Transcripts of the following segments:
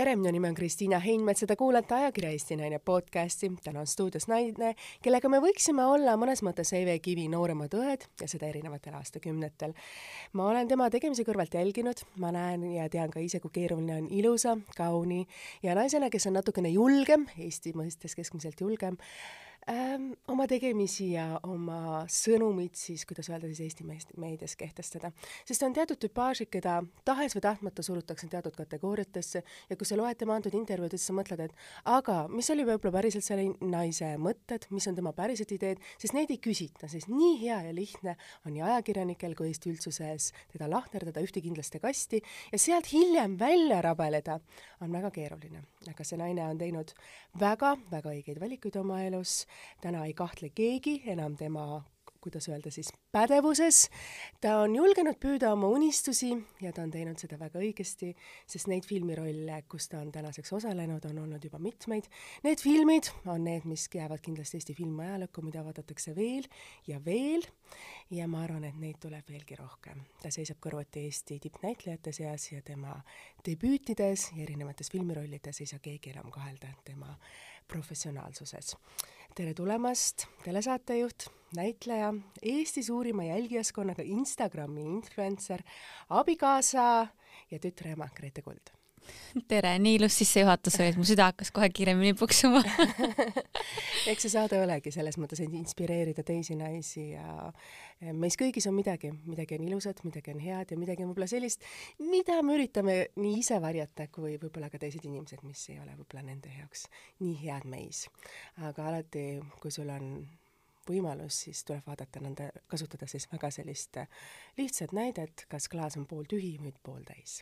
tere, minu nimi on Kristiina Heinmets ja te kuulate ajakirja Eesti Naine podcasti. täna on stuudios naine, kellega me võiksime olla mõnes mõttes EV Kivi nooremad õed ja seda erinevatel aastakümnetel. ma olen tema tegemisi kõrvalt jälginud, ma näen ja tean ka ise, kui keeruline on ilusa, kauni ja naisena, kes on natukene julgem, Eesti mõistes keskmiselt julgem ähm, oma tegemisi ja oma sõnumit siis, kuidas öelda siis Eesti meedias kehtestada. sest on teatud tüpaažid, keda tahes või tahtmata surutakse teatud kategooriatesse ja kui sa loed tema antud intervjuud, siis sa mõtled, et aga mis oli võib-olla päriselt selle naise mõtted, mis on tema päriselt ideed, sest neid ei küsita, sest nii hea ja lihtne on nii ajakirjanikel kui Eesti üldsuses teda lahterdada ühte kindlaste kasti ja sealt hiljem välja rabeleda on väga keeruline. aga see naine on teinud väga-väga õigeid valikuid oma elus täna ei kahtle keegi enam tema kuidas öelda siis, pädevuses. ta on julgenud püüda oma unistusi ja ta on teinud seda väga õigesti, sest neid filmirolle, kus ta on tänaseks osalenud, on olnud juba mitmeid. Need filmid on need, mis jäävad kindlasti Eesti filmiajalukku, mida vaadatakse veel ja veel ja ma arvan, et neid tuleb veelgi rohkem. ta seisab kõrvuti Eesti tippnäitlejate seas ja tema debüütides ja erinevates filmirollides ei saa keegi enam kahelda tema professionaalsuses tere tulemast, telesaatejuht, näitleja, Eesti suurima jälgijaskonnaga Instagrami influencer, abikaasa ja tütre ema Grete Kuld tere, nii ilus sissejuhatus oli, et mu süda hakkas kohe kiiremini puksuma. Eks see saade olegi selles mõttes, et inspireerida teisi naisi ja meis kõigis on midagi, midagi on ilusat, midagi on head ja midagi on võib-olla sellist, mida me üritame nii ise varjata kui võib-olla ka teised inimesed, mis ei ole võib-olla nende jaoks nii head meis. aga alati, kui sul on võimalus, siis tuleb vaadata nende, kasutada siis väga sellist lihtsat näidet, kas klaas on pooltühi või pooltäis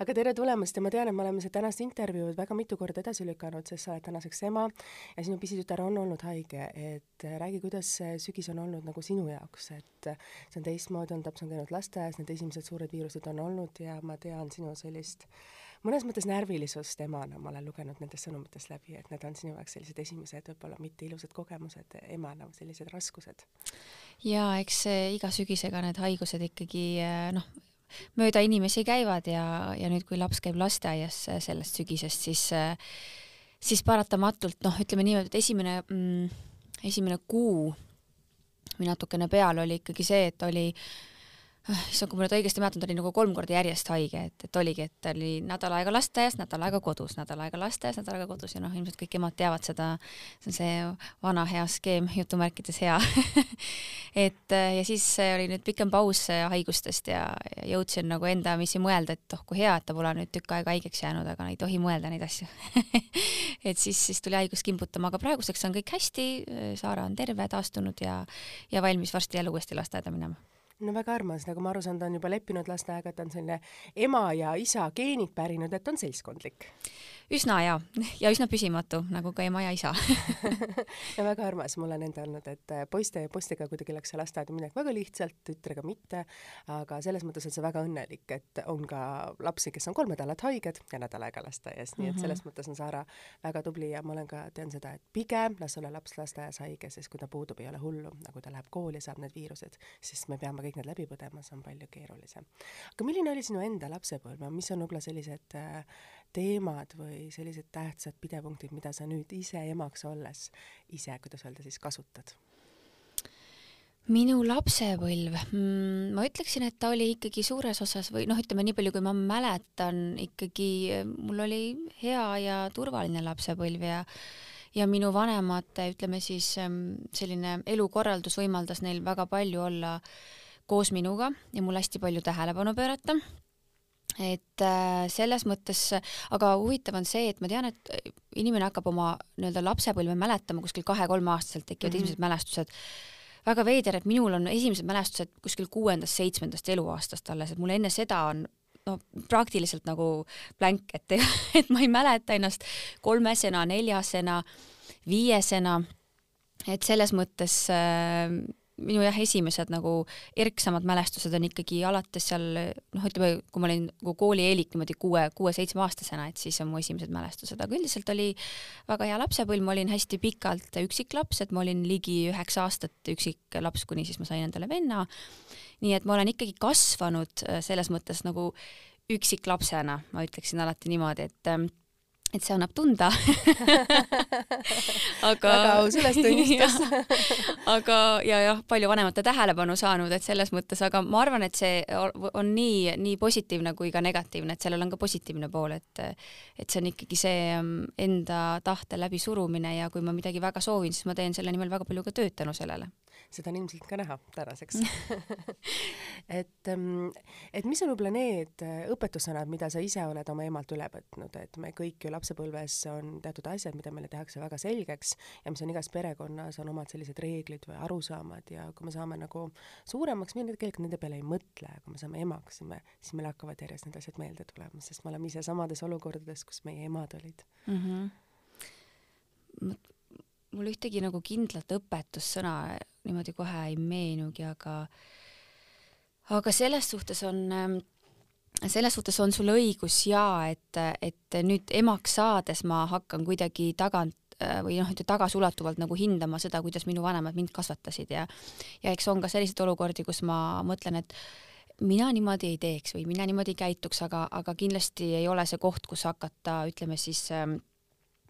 aga tere tulemast ja ma tean, et me oleme seda tänast intervjuud väga mitu korda edasi lükanud, sest sa oled tänaseks ema ja sinu pisitütar on olnud haige, et räägi, kuidas see sügis on olnud nagu sinu jaoks, et see on teistmoodi olnud, laps on käinud lasteaias, need esimesed suured viirused on olnud ja ma tean sinu sellist mõnes mõttes närvilisust emana, ma olen lugenud nendest sõnumitest läbi, et need on sinu jaoks sellised esimesed võib-olla mitte ilusad kogemused emana, sellised raskused. jaa, eks iga sügisega need haigused ikkagi noh, mööda inimesi käivad ja, ja nüüd, kui laps käib lasteaias sellest sügisest, siis siis paratamatult noh, ütleme niimoodi, et esimene mm,, esimene kuu või natukene peal oli ikkagi see, et oli äh, issand, kui ma nüüd õigesti mäletan, ta oli nagu kolm korda järjest haige, et, et oligi, et ta oli nädal aega lasteaias, nädal aega kodus, nädal aega lasteaias, nädal aega kodus ja noh, ilmselt kõik emad teavad seda, see on see vana hea skeem, jutumärkides hea et ja siis oli nüüd pikem paus haigustest ja, ja jõudsin nagu endamisi mõelda, et oh kui hea, et ta pole nüüd tükk aega haigeks jäänud, aga ei tohi mõelda neid asju et siis, siis tuli haigus kimbutama, aga praeguseks on kõik hästi, Saara on terve, taastunud ja, ja valmis varsti jälle uuesti lasteaeda minema no väga armas, nagu ma aru saan, ta on juba leppinud lasteaega, ta on selline ema ja isa geenid pärinud, et on seltskondlik üsna hea ja üsna püsimatu, nagu ka ema ja isa ja väga armas, mul on enda olnud, et äh, poiste ja postega kuidagi läks see lasteaeda midagi väga lihtsalt, tütrega mitte, aga selles mõttes on see väga õnnelik, et on ka lapsi, kes on kolm nädalat haiged ja nädal aega lasteaias, nii et mhm. selles mõttes on Saara väga tubli ja ma olen ka, tean seda, et pigem las olla laps lasteaias haige, sest kui ta puudub, ei ole hullu, nagu ta läheb kooli ja saab need viirused, siis me peame kõik need läbi põdema, see on palju keerulisem. aga milline oli sinu enda lapsepõlv ja mis on võib-olla sellised äh, teemad või sellised tähtsad pidepunktid, mida sa nüüd ise emaks olles ise, kuidas öelda siis, kasutad? minu lapsepõlv mm,, ma ütleksin, et ta oli ikkagi suures osas või noh, ütleme nii palju, kui ma mäletan, ikkagi mul oli hea ja turvaline lapsepõlv ja ja minu vanemate, ütleme siis selline elukorraldus võimaldas neil väga palju olla koos minuga ja mul hästi palju tähelepanu pöörata et äh, selles mõttes, aga huvitav on see, et ma tean, et inimene hakkab oma nii-öelda lapsepõlve mäletama kuskil kahe-kolmeaastaselt tekivad mm -hmm. esimesed mälestused. väga veider, et minul on esimesed mälestused kuskil kuuendast-seitsmendast eluaastast alles, et mul enne seda on no praktiliselt nagu blank, et, et ma ei mäleta ennast kolmesena, neljasena, viiesena, et selles mõttes äh, minu jah, esimesed nagu erksamad mälestused on ikkagi alates seal noh, ütleme, kui ma olin nagu koolieelik niimoodi kuue, kuue-seitsmeaastasena, et siis on mu esimesed mälestused, aga üldiselt oli väga hea lapsepõlv, ma olin hästi pikalt üksiklaps, et ma olin ligi üheksa aastat üksiklaps, kuni siis ma sain endale venna. nii et ma olen ikkagi kasvanud äh, selles mõttes nagu üksiklapsena, ma ütleksin alati niimoodi, et ähm, et see annab tunda. Aga väga aus ülestunnistus. Aga ja jah, palju vanemate tähelepanu saanud, et selles mõttes, aga ma arvan, et see on nii, nii positiivne kui ka negatiivne, et sellel on ka positiivne pool, et et see on ikkagi see ähm, enda tahte läbisurumine ja kui ma midagi väga soovin, siis ma teen selle nimel väga palju ka tööd tänu sellele seda on ilmselt ka näha tänaseks. Et, ähm, et mis on võib-olla need äh, õpetussõnad, mida sa ise oled oma emalt üle võtnud, et me kõik ju lapsepõlves on teatud asjad, mida meile tehakse väga selgeks ja mis on igas perekonnas, on omad sellised reeglid või arusaamad ja kui me saame nagu suuremaks, me tegelikult nende peale ei mõtle, kui me saame emaks, siis me, siis meil hakkavad järjest need asjad meelde tulema, sest me oleme ise samades olukordades, kus meie emad olid. Mm. -hmm mul ühtegi nagu kindlat õpetussõna niimoodi kohe ei meenugi, aga aga selles suhtes on ähm, selles suhtes on sul õigus ja et, et nüüd emaks saades ma hakkan kuidagi tagant äh, või noh, ütleme tagasiulatuvalt nagu hindama seda, kuidas minu vanemad mind kasvatasid ja ja eks on ka selliseid olukordi, kus ma mõtlen, et mina niimoodi ei teeks või mina niimoodi ei käituks, aga, aga kindlasti ei ole see koht, kus hakata, ütleme siis äh,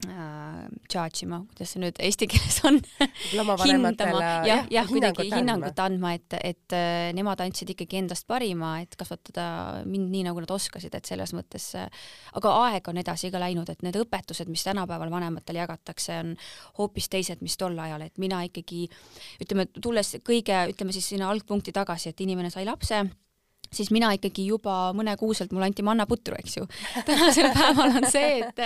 äh, charge ima, kuidas see nüüd eesti keeles on hindama, jah, jah, kuidagi hinnangut andma, et, et äh, nemad andsid ikkagi endast parima, et kasvatada mind nii, nagu nad oskasid, et selles mõttes, äh, aga aeg on edasi ka läinud, et need õpetused, mis tänapäeval vanematele jagatakse, on hoopis teised, mis tol ajal, et mina ikkagi ütleme, tulles kõige, ütleme siis sinna algpunkti tagasi, et inimene sai lapse siis mina ikkagi juba mõnekuuselt, mulle anti mannaputru, eks ju. tänasel päeval on see, et,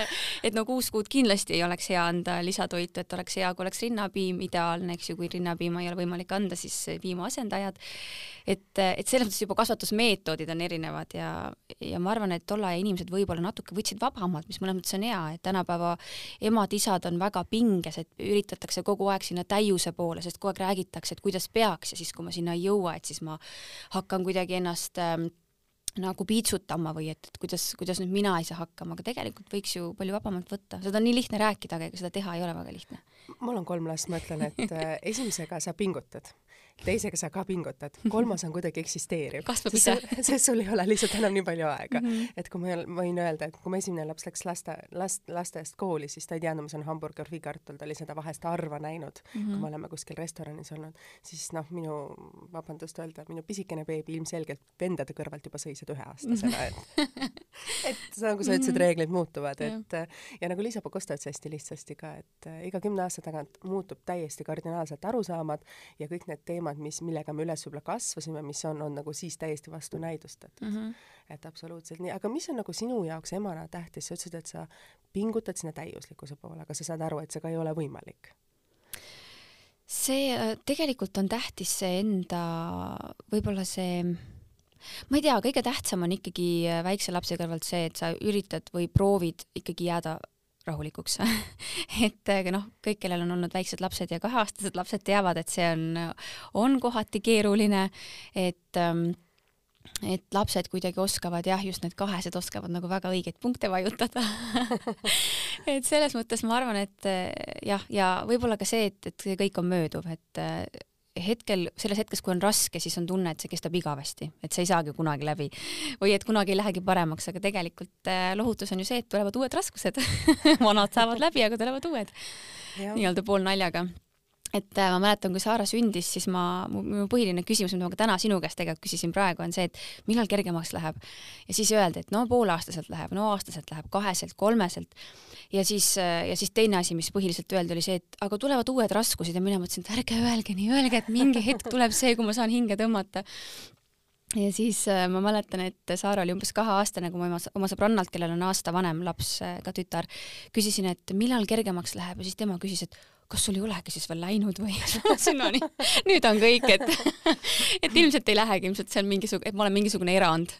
et no kuus kuud kindlasti ei oleks hea anda lisatoitu, et oleks hea, kui oleks rinnapiim, ideaalne, eks ju, kui rinnapiima ei ole võimalik anda, siis piimaasendajad. et, et selles mõttes juba kasvatusmeetodid on erinevad ja, ja ma arvan, et tol ajal inimesed võib-olla natuke võtsid vabamalt, mis mõnes mõttes on hea, et tänapäeva emad-isad on väga pinges, et üritatakse kogu aeg sinna täiuse poole, sest kogu aeg räägitakse, et kuidas peaks ja siis, kui ma sinna ei jõua, et siis ma hakkan kuidagi ennast ennast äh, nagu piitsutama või et, et kuidas, kuidas nüüd mina ei saa hakkama, aga tegelikult võiks ju palju vabamalt võtta, seda on nii lihtne rääkida, aga ega seda teha ei ole väga lihtne. mul on kolm last, ma ütlen, et äh, esimesega sa pingutad teisega sa ka pingutad, kolmas on kuidagi eksisteeriv. kasvab ise. sest sul ei ole lihtsalt enam nii palju aega mm. -hmm. et kui ma võin öelda, et kui mu esimene laps läks laste, last, lasteaiast kooli, siis ta ei teadnud, mis on hamburger või kartul, ta oli seda vahest harva näinud mm, -hmm. kui me oleme kuskil restoranis olnud, siis noh, minu, vabandust öelda, minu pisikene beebi ilmselgelt vendade kõrvalt juba sõi seda üheaastasena, et et nagu sa ütlesid, reeglid muutuvad, et ja, ja nagu Liisa Pakosta ütles hästi lihtsasti ka, et iga kümne aasta tagant muutub täiesti kardinaalselt arusaamad ja kõik need teemad, teemad, mis, millega me üles võib-olla kasvasime, mis on, on nagu siis täiesti vastunäidustatud mm. -hmm. et absoluutselt nii, aga mis on nagu sinu jaoks emana tähtis, sa ütlesid, et sa pingutad sinna täiuslikkuse poole, aga sa saad aru, et see ka ei ole võimalik? see äh, tegelikult on tähtis see enda, võib-olla see ma ei tea, kõige tähtsam on ikkagi äh, väikse lapse kõrvalt see, et sa üritad või proovid ikkagi jääda rahulikuks. Et noh, kõik, kellel on olnud väiksed lapsed ja kaheaastased lapsed, teavad, et see on, on kohati keeruline, et ähm, et lapsed kuidagi oskavad jah, just need kahesed oskavad nagu väga õigeid punkte vajutada. Et selles mõttes ma arvan, et jah, ja võib-olla ka see, et, et see kõik on mööduv, et hetkel, selles hetkes, kui on raske, siis on tunne, et see kestab igavesti, et see ei saagi kunagi läbi. Või et kunagi ei lähegi paremaks, aga tegelikult äh, lohutus on ju see, et tulevad uued raskused. Vanad saavad läbi, aga tulevad uued. Nii-öelda poolnaljaga et äh, ma mäletan, kui Saara sündis, siis ma, mu põhiline küsimus, mida ma ka täna sinu käest tegelikult küsisin praegu, on see, et millal kergemaks läheb. ja siis öeldi, et no pooleaastaselt läheb, no aastaselt läheb, kaheselt, kolmeselt. ja siis, äh, ja siis teine asi, mis põhiliselt öeldi, oli see, et aga tulevad uued raskused ja mina mõtlesin, et ärge öelge nii, öelge, et mingi hetk tuleb see, kui ma saan hinge tõmmata ja siis äh, ma mäletan, et Saara oli umbes kaheaastane, kui ma oma, oma sõbrannalt, kellel on aasta vanem laps, ka tütar, küsisin, et millal kergemaks läheb ja siis tema küsis, et kas sul ei olegi siis veel läinud või? no nii, nüüd on kõik, et et ilmselt ei lähegi, ilmselt see on mingisugune, et ma olen mingisugune erand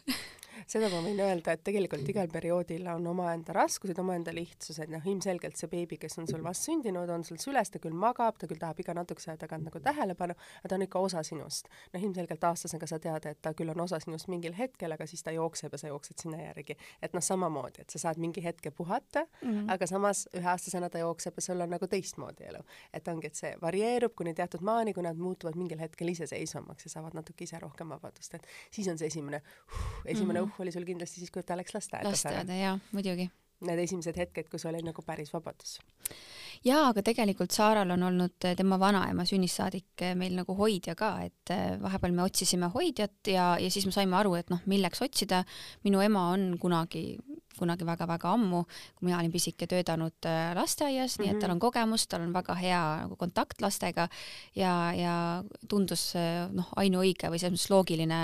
seda ma võin öelda, et tegelikult igal perioodil on omaenda raskused, omaenda lihtsused, noh ilmselgelt see beebi, kes on sul vastsündinud, on sul süles, ta küll magab, ta küll tahab iga natukese aja tagant nagu tähelepanu, aga ta on ikka osa sinust. noh ilmselgelt aastasega sa tead, et ta küll on osa sinust mingil hetkel, aga siis ta jookseb ja sa jooksed sinna järgi. et noh, samamoodi, et sa saad mingi hetke puhata mm, -hmm. aga samas üheaastasena ta jookseb ja sul on nagu teistmoodi elu. et ongi, et see varieerub kuni teatud maani, kui nad muutuvad mingil hetkel iseseisvamaks ja saavad natuke ise rohkem vabadust, et siis on see esimene uh,, esimene mm -hmm oli sul kindlasti siis, kui ta läks lasteaeda. lasteaeda, jaa, muidugi. Need esimesed hetked, kus oli nagu päris vabadus jaa, aga tegelikult Saaral on olnud tema vanaema sünnist saadik meil nagu hoidja ka, et eh, vahepeal me otsisime hoidjat ja, ja siis me saime aru, et noh, milleks otsida. minu ema on kunagi kunagi väga-väga ammu, kui mina olin pisike, töötanud äh, lasteaias mm, -hmm. nii et tal on mhm. kogemus, tal on väga hea nagu kontakt lastega ja, ja tundus äh, noh, ainuõige või selles mõttes loogiline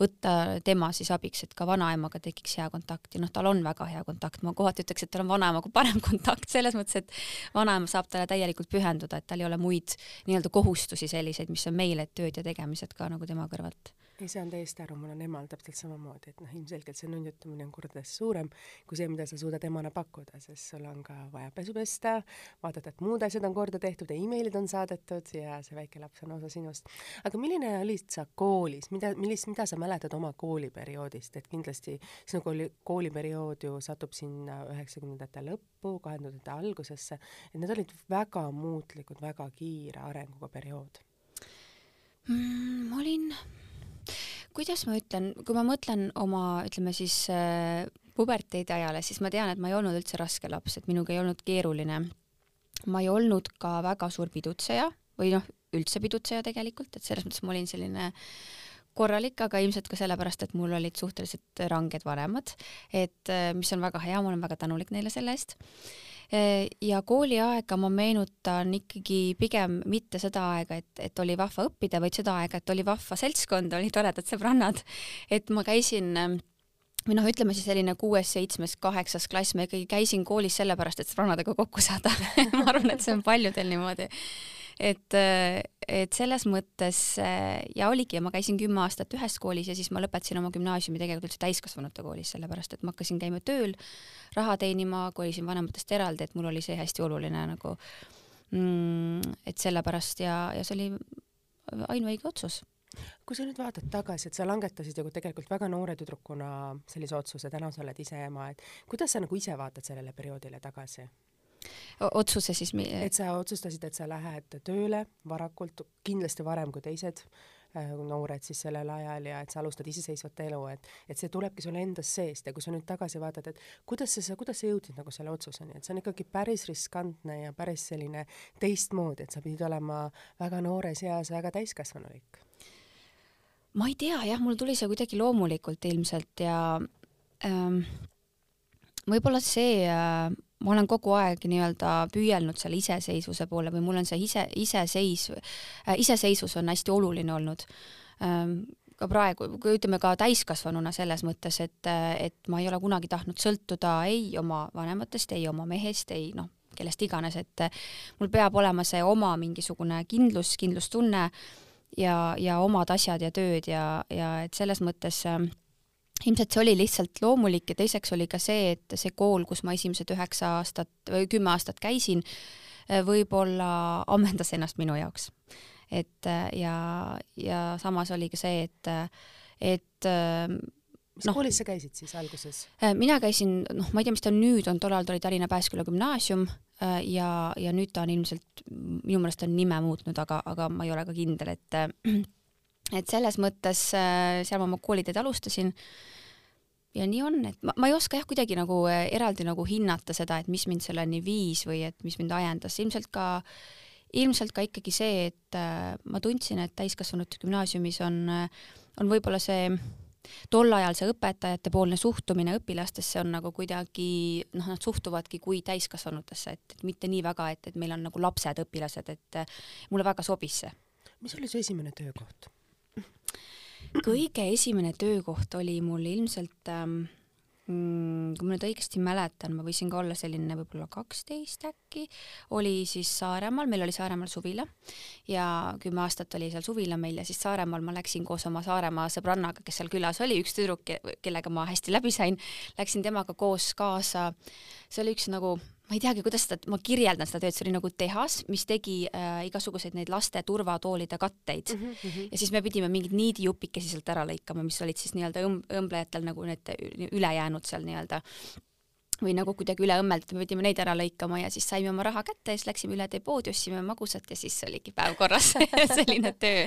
võtta tema siis abiks, et ka vanaemaga tekiks hea kontakt ja noh, tal on väga hea kontakt, ma kohati ütleks, et tal on vanaemaga parem kontakt selles mõttes, et vanaema saab talle täielikult pühenduda, et tal ei ole muid nii-öelda kohustusi selliseid, mis on meil, et tööd ja tegemised ka nagu tema kõrvalt ei, saan täiesti aru, mul on emal täpselt samamoodi, et noh, ilmselgelt see nunnutamine on kordades suurem kui see, mida sa suudad emana pakkuda, sest sul on ka vaja pesu pesta, vaadata, et muud asjad on korda tehtud, emailid on saadetud ja see väike laps on osa sinust. aga milline olid sa koolis, mida, millist, mida sa mäletad oma kooliperioodist, et kindlasti sinu kooli, kooliperiood ju satub sinna üheksakümnendate lõppu, kahe tuhandete algusesse, et need olid väga muutlikud, väga kiire arenguga periood mm,. ma olin kuidas ma ütlen, kui ma mõtlen oma, ütleme siis äh, puberteedi ajale, siis ma tean, et ma ei olnud üldse raske laps, et minuga ei olnud keeruline. ma ei olnud ka väga suur pidutseja või noh, üldse pidutseja tegelikult, et selles mõttes ma olin selline korralik, aga ilmselt ka sellepärast, et mul olid suhteliselt ranged vanemad, et äh, mis on väga hea, ma olen väga tänulik neile selle eest ja kooliaega ma meenutan ikkagi pigem mitte seda aega, et, et oli vahva õppida, vaid seda aega, et oli vahva seltskond, olid toredad sõbrannad. et ma käisin ähm, või noh, ütleme siis selline kuues, seitsmes, kaheksas klass, ma ikkagi käisin koolis sellepärast, et sõbrannadega kokku saada ma arvan, et see on paljudel niimoodi et, et selles mõttes ja oligi, ma käisin kümme aastat ühes koolis ja siis ma lõpetasin oma gümnaasiumi tegelikult üldse täiskasvanute koolis, sellepärast et ma hakkasin käima tööl, raha teenima, kolisin vanematest eraldi, et mul oli see hästi oluline nagu mm,, et sellepärast ja, ja see oli ainuõige otsus kui sa nüüd vaatad tagasi, et sa langetasid ju tegelikult väga noore tüdrukuna sellise otsuse, täna sa oled ise ema, et kuidas sa nagu ise vaatad sellele perioodile tagasi? Otsuse siis mi-? et sa otsustasid, et sa lähed tööle varakult, kindlasti varem kui teised äh, noored siis sellel ajal ja et sa alustad iseseisvat elu, et, et see tulebki sulle endast seest ja kui sa nüüd tagasi vaatad, et kuidas sa, kuidas sa jõudsid nagu selle otsuseni, et see on ikkagi päris riskantne ja päris selline teistmoodi, et sa pidid olema väga noores eas väga täiskasvanulik. ma ei tea jah, mul tuli see kuidagi loomulikult ilmselt ja ähm, võib-olla see äh, ma olen kogu aeg nii-öelda püüelnud selle iseseisvuse poole või mul on see ise, iseseis äh,, iseseisvus on hästi oluline olnud. Ähm, ka praegu, kui ütleme ka täiskasvanuna selles mõttes, et, et ma ei ole kunagi tahtnud sõltuda ei oma vanematest, ei oma mehest, ei noh, kellest iganes, et mul peab olema see oma mingisugune kindlus, kindlustunne ja, ja omad asjad ja tööd ja, ja et selles mõttes äh, ilmselt see oli lihtsalt loomulik ja teiseks oli ka see, et see kool, kus ma esimesed üheksa aastat või kümme aastat käisin, võib-olla ammendas ennast minu jaoks. et ja, ja samas oli ka see, et, et mis no, koolis sa käisid siis alguses? mina käisin, noh, ma ei tea, mis ta nüüd on, tol ajal ta oli Tallinna Pääsküla gümnaasium ja, ja nüüd ta on ilmselt, minu meelest on nime muutnud, aga, aga ma ei ole ka kindel, et et selles mõttes äh, seal ma oma kooliteed alustasin ja nii on, et ma, ma ei oska jah kuidagi nagu äh, eraldi nagu hinnata seda, et mis mind selleni viis või et mis mind ajendas, ilmselt ka, ilmselt ka ikkagi see, et äh, ma tundsin, et täiskasvanute gümnaasiumis on, on võib-olla see tol ajal see õpetajatepoolne suhtumine õpilastesse on nagu kuidagi noh, nad suhtuvadki kui täiskasvanutesse, et mitte nii väga, et, et meil on nagu lapsed, õpilased, et mulle väga sobis see. mis oli su esimene töökoht? Kõige esimene töökoht oli mul ilmselt ähm, mm, kui ma nüüd õigesti mäletan, ma võisin ka olla selline võib-olla kaksteist äkki, oli siis Saaremaal, meil oli Saaremaal suvila ja kümme aastat oli seal suvila meil ja siis Saaremaal ma läksin koos oma Saaremaa sõbrannaga, kes seal külas oli, üks tüdruk, kellega ma hästi läbi sain, läksin temaga koos kaasa. see oli üks nagu ma ei teagi, kuidas seda, ma kirjeldan seda tööd, see oli nagu tehas, mis tegi äh, igasuguseid neid laste turvatoolide katteid mm. -hmm. ja siis me pidime mingeid niidijupikesi sealt ära lõikama, mis olid siis nii-öelda õmb-, õmblejatel nagu need ülejäänud seal nii-öelda või nagu kuidagi üle õmmelda, me pidime neid ära lõikama ja siis saime oma raha kätte ja siis läksime üle Depoodi, ostsime magusat ja siis oligi päev korras selline töö.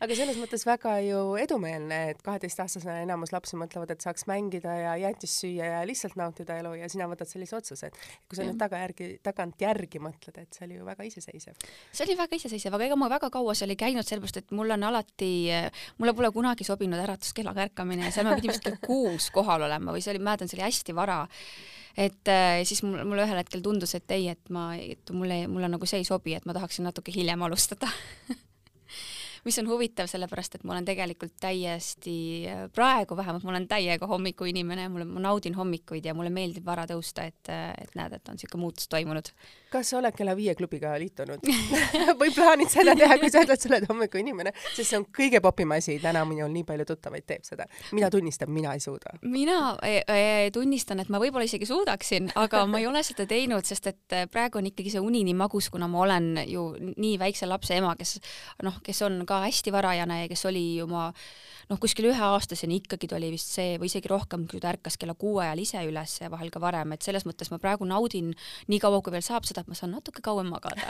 aga selles mõttes väga ju edumeelne, et kaheteistaastasena enamus lapsi mõtlevad, et saaks mängida ja jäätist süüa ja lihtsalt nautida elu ja sina võtad sellise otsuse, et kui sa nüüd tagajärgi, tagantjärgi mõtled, et see oli ju väga iseseisev. see oli väga iseseisev, aga ega ma väga kaua seal ei käinud, sellepärast et mul on alati, mulle pole kunagi sobinud äratuskellaga ärkamine ja seal ma pidin vist kell kuus kohal olema või see oli, mäletan, see oli hästi vara et äh, siis mul, mulle ühel hetkel tundus, et ei, et ma, et mulle, mulle nagu see ei sobi, et ma tahaksin natuke hiljem alustada mis on huvitav, sellepärast et ma olen tegelikult täiesti, praegu vähemalt ma olen täiega hommikuinimene, mulle, ma naudin hommikuid ja mulle meeldib vara tõusta, et, et näed, et on niisugune muutus toimunud kas sa oled kella viie klubiga liitunud või plaanid seda teha, kui sa ütled, sa oled hommikuinimene, sest see on kõige popim asi, täna minul nii palju tuttavaid teeb seda. mina tunnistan, mina ei suuda. mina e e tunnistan, et ma võib-olla isegi suudaksin, aga ma ei ole seda teinud, sest et praegu on ikkagi see uni nii magus, kuna ma olen ju nii väikse lapse ema, kes noh, kes on ka hästi varajane ja kes oli oma noh, kuskil üheaastaseni ikkagi ta oli vist see või isegi rohkem, kui ta ärkas kella kuue ajal ise üles ja vahel ka varem, et selles mõttes ma praegu naudin nii kaua, kui veel saab seda, et ma saan natuke kauem magada.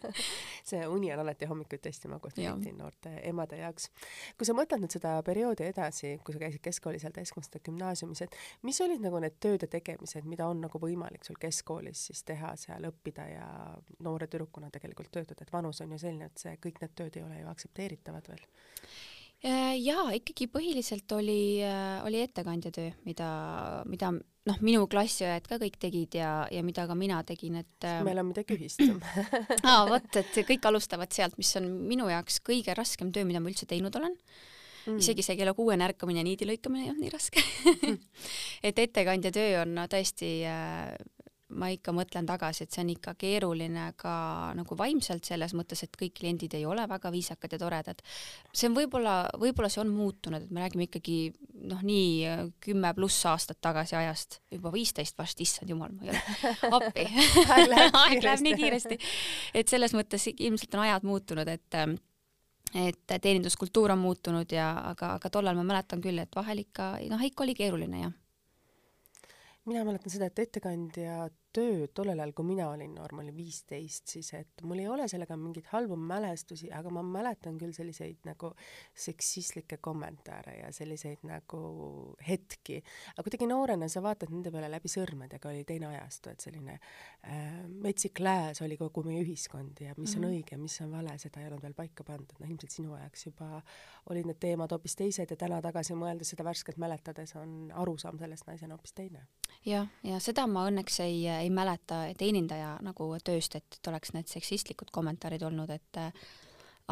See uni on alati hommikuti hästi magus, eriti noorte emade jaoks. kui sa mõtled nüüd seda perioodi edasi, kui sa käisid keskkoolis seal täiskasvanute gümnaasiumis, et mis olid nagu need tööde tegemised, mida on nagu võimalik sul keskkoolis siis teha seal, õppida ja noore tüdrukuna tegelikult töötada, et vanus on ju selline, et see, kõik need tööd ei ole ju aktsepteeritavad veel? Äh, jaa, ikkagi põhiliselt oli, äh, oli ettekandja töö, mida, mida noh, minu klassiõed ka kõik tegid ja, ja mida ka mina tegin, et äh, meil on midagi ühist. Aa, vot, et kõik alustavad sealt, mis on minu jaoks kõige raskem töö, mida ma üldse teinud olen. Mm.. isegi see kella kuuene ärkamine ja niidi lõikamine ei olnud nii raske. Et ettekandja töö on no, tõesti äh, ma ikka mõtlen tagasi, et see on ikka keeruline ka nagu vaimselt selles mõttes, et kõik kliendid ei ole väga viisakad ja toredad. see on võib-olla, võib-olla see on muutunud, et me räägime ikkagi noh, nii kümme pluss aastat tagasi ajast, juba viisteist varsti, issand jumal, ma ei ole appi aeg läheb nii kiiresti. et selles mõttes ilmselt on ajad muutunud, et et teeninduskultuur on muutunud ja aga, aga tollal ma mäletan küll, et vahel ikka noh, ikka oli keeruline jah mina mäletan seda, et ettekandja töö tollel ajal, kui mina olin noor, ma olin viisteist, siis et mul ei ole sellega mingeid halbu mälestusi, aga ma mäletan küll selliseid nagu seksistlikke kommentaare ja selliseid nagu hetki. aga kuidagi noorena sa vaatad nende peale läbi sõrmedega, oli teine ajastu, et selline äh, metsik lääs oli kogu meie ühiskond ja mis on mm -hmm. õige, mis on vale, seda ei olnud veel paika pandud, noh ilmselt sinu ajaks juba olid need teemad hoopis teised ja täna tagasi mõeldes, seda värskelt mäletades on arusaam sellest naisena hoopis teine. jah, ja seda ma õnneks ei ei mäleta teenindaja nagu tööst, et, et oleks need seksistlikud kommentaarid olnud, et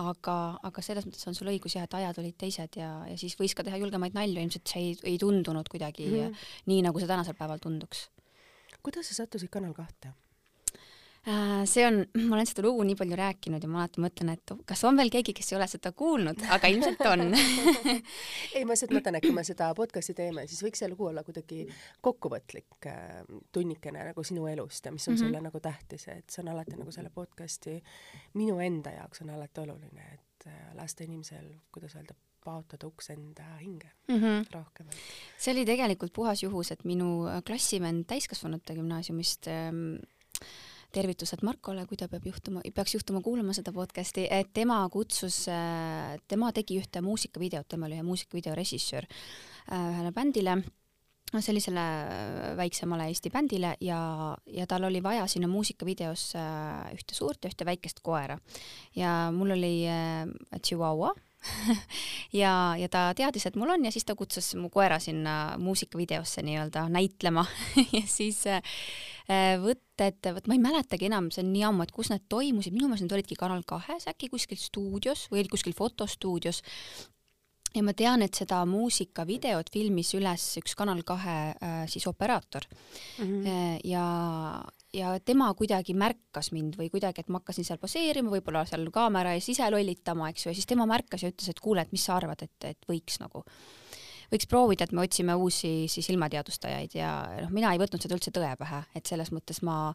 aga, aga selles mõttes on sul õigus jah, et ajad olid teised ja, ja siis võis ka teha julgemaid nalju, ilmselt see ei, ei tundunud kuidagi mm -hmm. nii, nagu see tänasel päeval tunduks. kuidas sa sattusid Kanal kahte? Äh, see on, ma olen seda lugu nii palju rääkinud ja ma alati mõtlen, et kas on veel keegi, kes ei ole seda kuulnud, aga ilmselt on ei, ma lihtsalt mõtlen, et kui me seda podcast'i teeme, siis võiks see lugu olla kuidagi kokkuvõtlik äh, tunnikene nagu sinu elust ja mis on mm -hmm. sulle nagu tähtis, et see on alati nagu selle podcast'i, minu enda jaoks on alati oluline, et äh, lasta inimesel, kuidas öelda, paotada uks enda hinge mm -hmm. rohkem. see oli tegelikult puhas juhus, et minu klassivend täiskasvanute gümnaasiumist ähm, tervitused Markole, kui ta peab juhtuma, peaks juhtuma kuulama seda podcast'i, et tema kutsus, äh, tema tegi ühte muusikavideot, tema oli ühe muusikavideo režissöör äh, ühele bändile sellisele äh, väiksemale Eesti bändile ja, ja tal oli vaja sinna muusikavideosse ühte suurt ja ühte väikest koera. ja mul oli äh, Chihuahua ja, ja ta teadis, et mul on ja siis ta kutsus mu koera sinna muusikavideosse nii-öelda näitlema ja siis äh, võtted, vot ma ei mäletagi enam, see on nii ammu, et kus need toimusid, minu meelest need olidki Kanal kahes äkki kuskil stuudios või kuskil fotostuudios ja ma tean, et seda muusikavideot filmis üles üks Kanal kahe äh, siis operaator mm. -hmm. ja, ja tema kuidagi märkas mind või kuidagi, et ma hakkasin seal poseerima, võib-olla seal kaamera ees ise lollitama, eks ju, ja siis tema märkas ja ütles, et kuule, et mis sa arvad, et, et võiks nagu, võiks proovida, et me otsime uusi siis ilmateadustajaid ja noh, mina ei võtnud seda üldse tõe pähe, et selles mõttes ma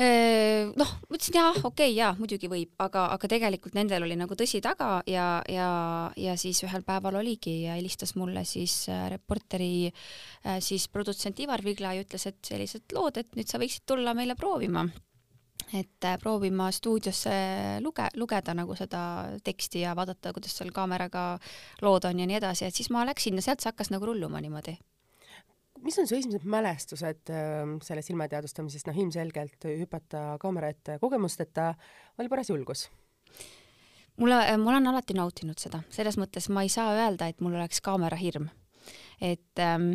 noh, ma ütlesin jaa, okei okay,, jaa, muidugi võib, aga, aga tegelikult nendel oli nagu tõsi taga ja, ja, ja siis ühel päeval oligi ja helistas mulle siis äh, reporteri äh, siis produtsent Ivar Vigla ja ütles, et sellised lood, et nüüd sa võiksid tulla meile proovima et äh, proovima stuudiosse luge-, lugeda nagu seda teksti ja vaadata, kuidas seal kaameraga lood on ja nii edasi, et siis ma läksin ja sealt see hakkas nagu rulluma niimoodi mis on su esimesed mälestused äh, sellest ilmateadvustamisest, noh ilmselgelt hüpata kaamera ette kogemusteta oli paras julgus? mulle, ma olen alati nautinud seda, selles mõttes ma ei saa öelda, et mul oleks kaamera hirm. et ähm,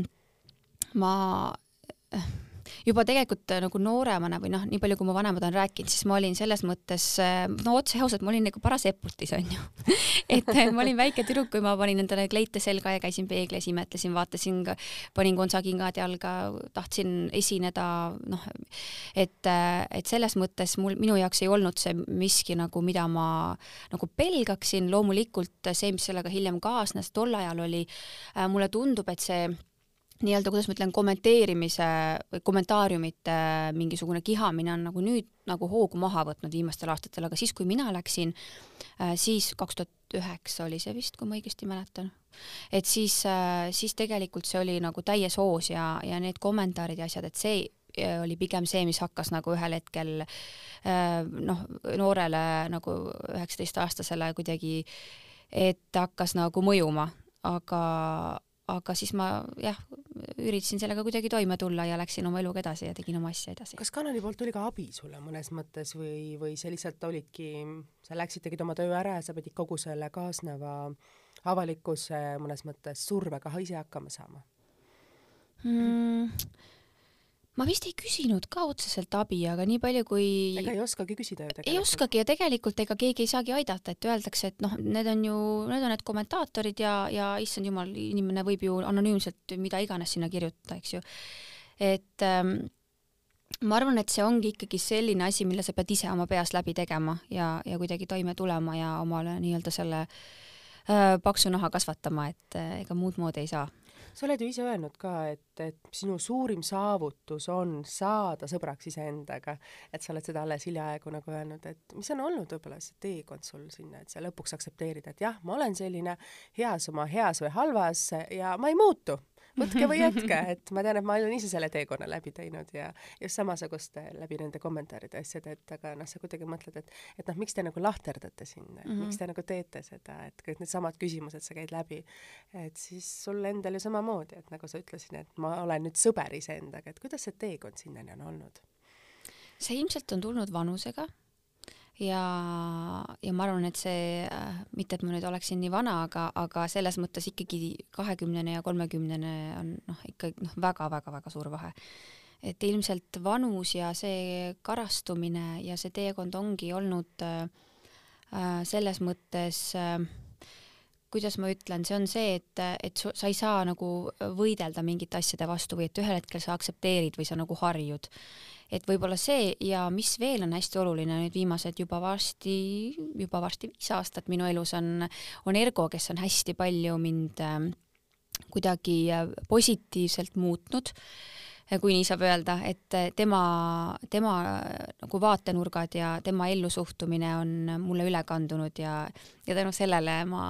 ma äh, juba tegelikult äh, nagu nooremana või noh, nii palju, kui mu vanemad on rääkinud, siis ma olin selles mõttes, äh, no otse ausalt, ma olin nagu paras eputis onju et äh, ma olin väike tüdruk, kui ma panin endale kleite selga ja käisin peeglis, imetlesin, vaatasin, panin kontsakingad jalga, tahtsin esineda, noh, et, et selles mõttes mul, minu jaoks ei olnud see miski nagu, mida ma nagu pelgaksin, loomulikult see, mis sellega hiljem kaasnes, tol ajal oli, mulle tundub, et see nii-öelda, kuidas ma ütlen, kommenteerimise või kommentaariumite mingisugune kihamine on nagu nüüd nagu hoogu maha võtnud viimastel aastatel, aga siis, kui mina läksin, äh, siis kaks tuhat üheksa oli see vist, kui ma õigesti mäletan, et siis, äh, siis tegelikult see oli nagu täies hoos ja, ja need kommentaarid ja asjad, et see äh, oli pigem see, mis hakkas nagu ühel hetkel noh, noorele nagu üheksateistaastasele kuidagi, et hakkas nagu mõjuma, aga, aga siis ma jah, üritasin sellega kuidagi toime tulla ja läksin oma eluga edasi ja tegin oma asja edasi. kas kanali poolt tuli ka abi sulle mõnes mõttes või, või see lihtsalt olidki, sa läksid, tegid oma töö ära ja sa pidid kogu selle kaasneva avalikkuse mõnes mõttes survega ise hakkama saama mm.? Ma vist ei küsinud ka otseselt abi, aga nii palju kui ega ei oskagi küsida ju tegelikult. ei oskagi ja tegelikult ega keegi ei saagi aidata, et öeldakse, et noh, need on ju, need on need kommentaatorid ja, ja issand jumal, inimene võib ju anonüümselt mida iganes sinna kirjutada, eks ju. et ähm, ma arvan, et see ongi ikkagi selline asi, mille sa pead ise oma peas läbi tegema ja, ja kuidagi toime tulema ja omale nii-öelda selle äh, paksu naha kasvatama, et äh, ega muud moodi ei saa sa oled ju ise öelnud ka, et, et sinu suurim saavutus on saada sõbraks iseendaga, et sa oled seda alles hiljaaegu nagu öelnud, et mis on olnud võib-olla see teekond sul sinna, et sa lõpuks aktsepteerida, et jah, ma olen selline heas oma heas või halvas ja ma ei muutu võtke või jätke, et ma tean, et ma olen ise selle teekonna läbi teinud ja just samasugust läbi nende kommentaaride asjade, et aga noh, sa kuidagi mõtled, et et noh, miks te nagu lahterdate siin mm, -hmm. miks te nagu teete seda, et kõik needsamad küsimused sa käid läbi, et siis sul endal ju samamoodi, et nagu sa ütlesid, et ma olen nüüd sõber iseendaga, et kuidas see teekond sinnani on olnud? see ilmselt on tulnud vanusega ja, ja ma arvan, et see äh,, mitte et ma nüüd oleksin nii vana, aga, aga selles mõttes ikkagi kahekümnene ja kolmekümnene on noh, ikka noh, väga-väga-väga suur vahe. et ilmselt vanus ja see karastumine ja see teekond ongi olnud äh, äh selles mõttes äh, kuidas ma ütlen, see on see, et, et sa ei saa nagu võidelda mingite asjade vastu või et ühel hetkel sa aktsepteerid või sa nagu harjud. Et võib-olla see ja mis veel on hästi oluline nüüd viimased juba varsti, juba varsti viis aastat minu elus on, on Ergo, kes on hästi palju mind äh, kuidagi äh, positiivselt muutnud kui nii saab öelda, et tema, tema nagu vaatenurgad ja tema ellusuhtumine on mulle üle kandunud ja, ja tänu sellele ma,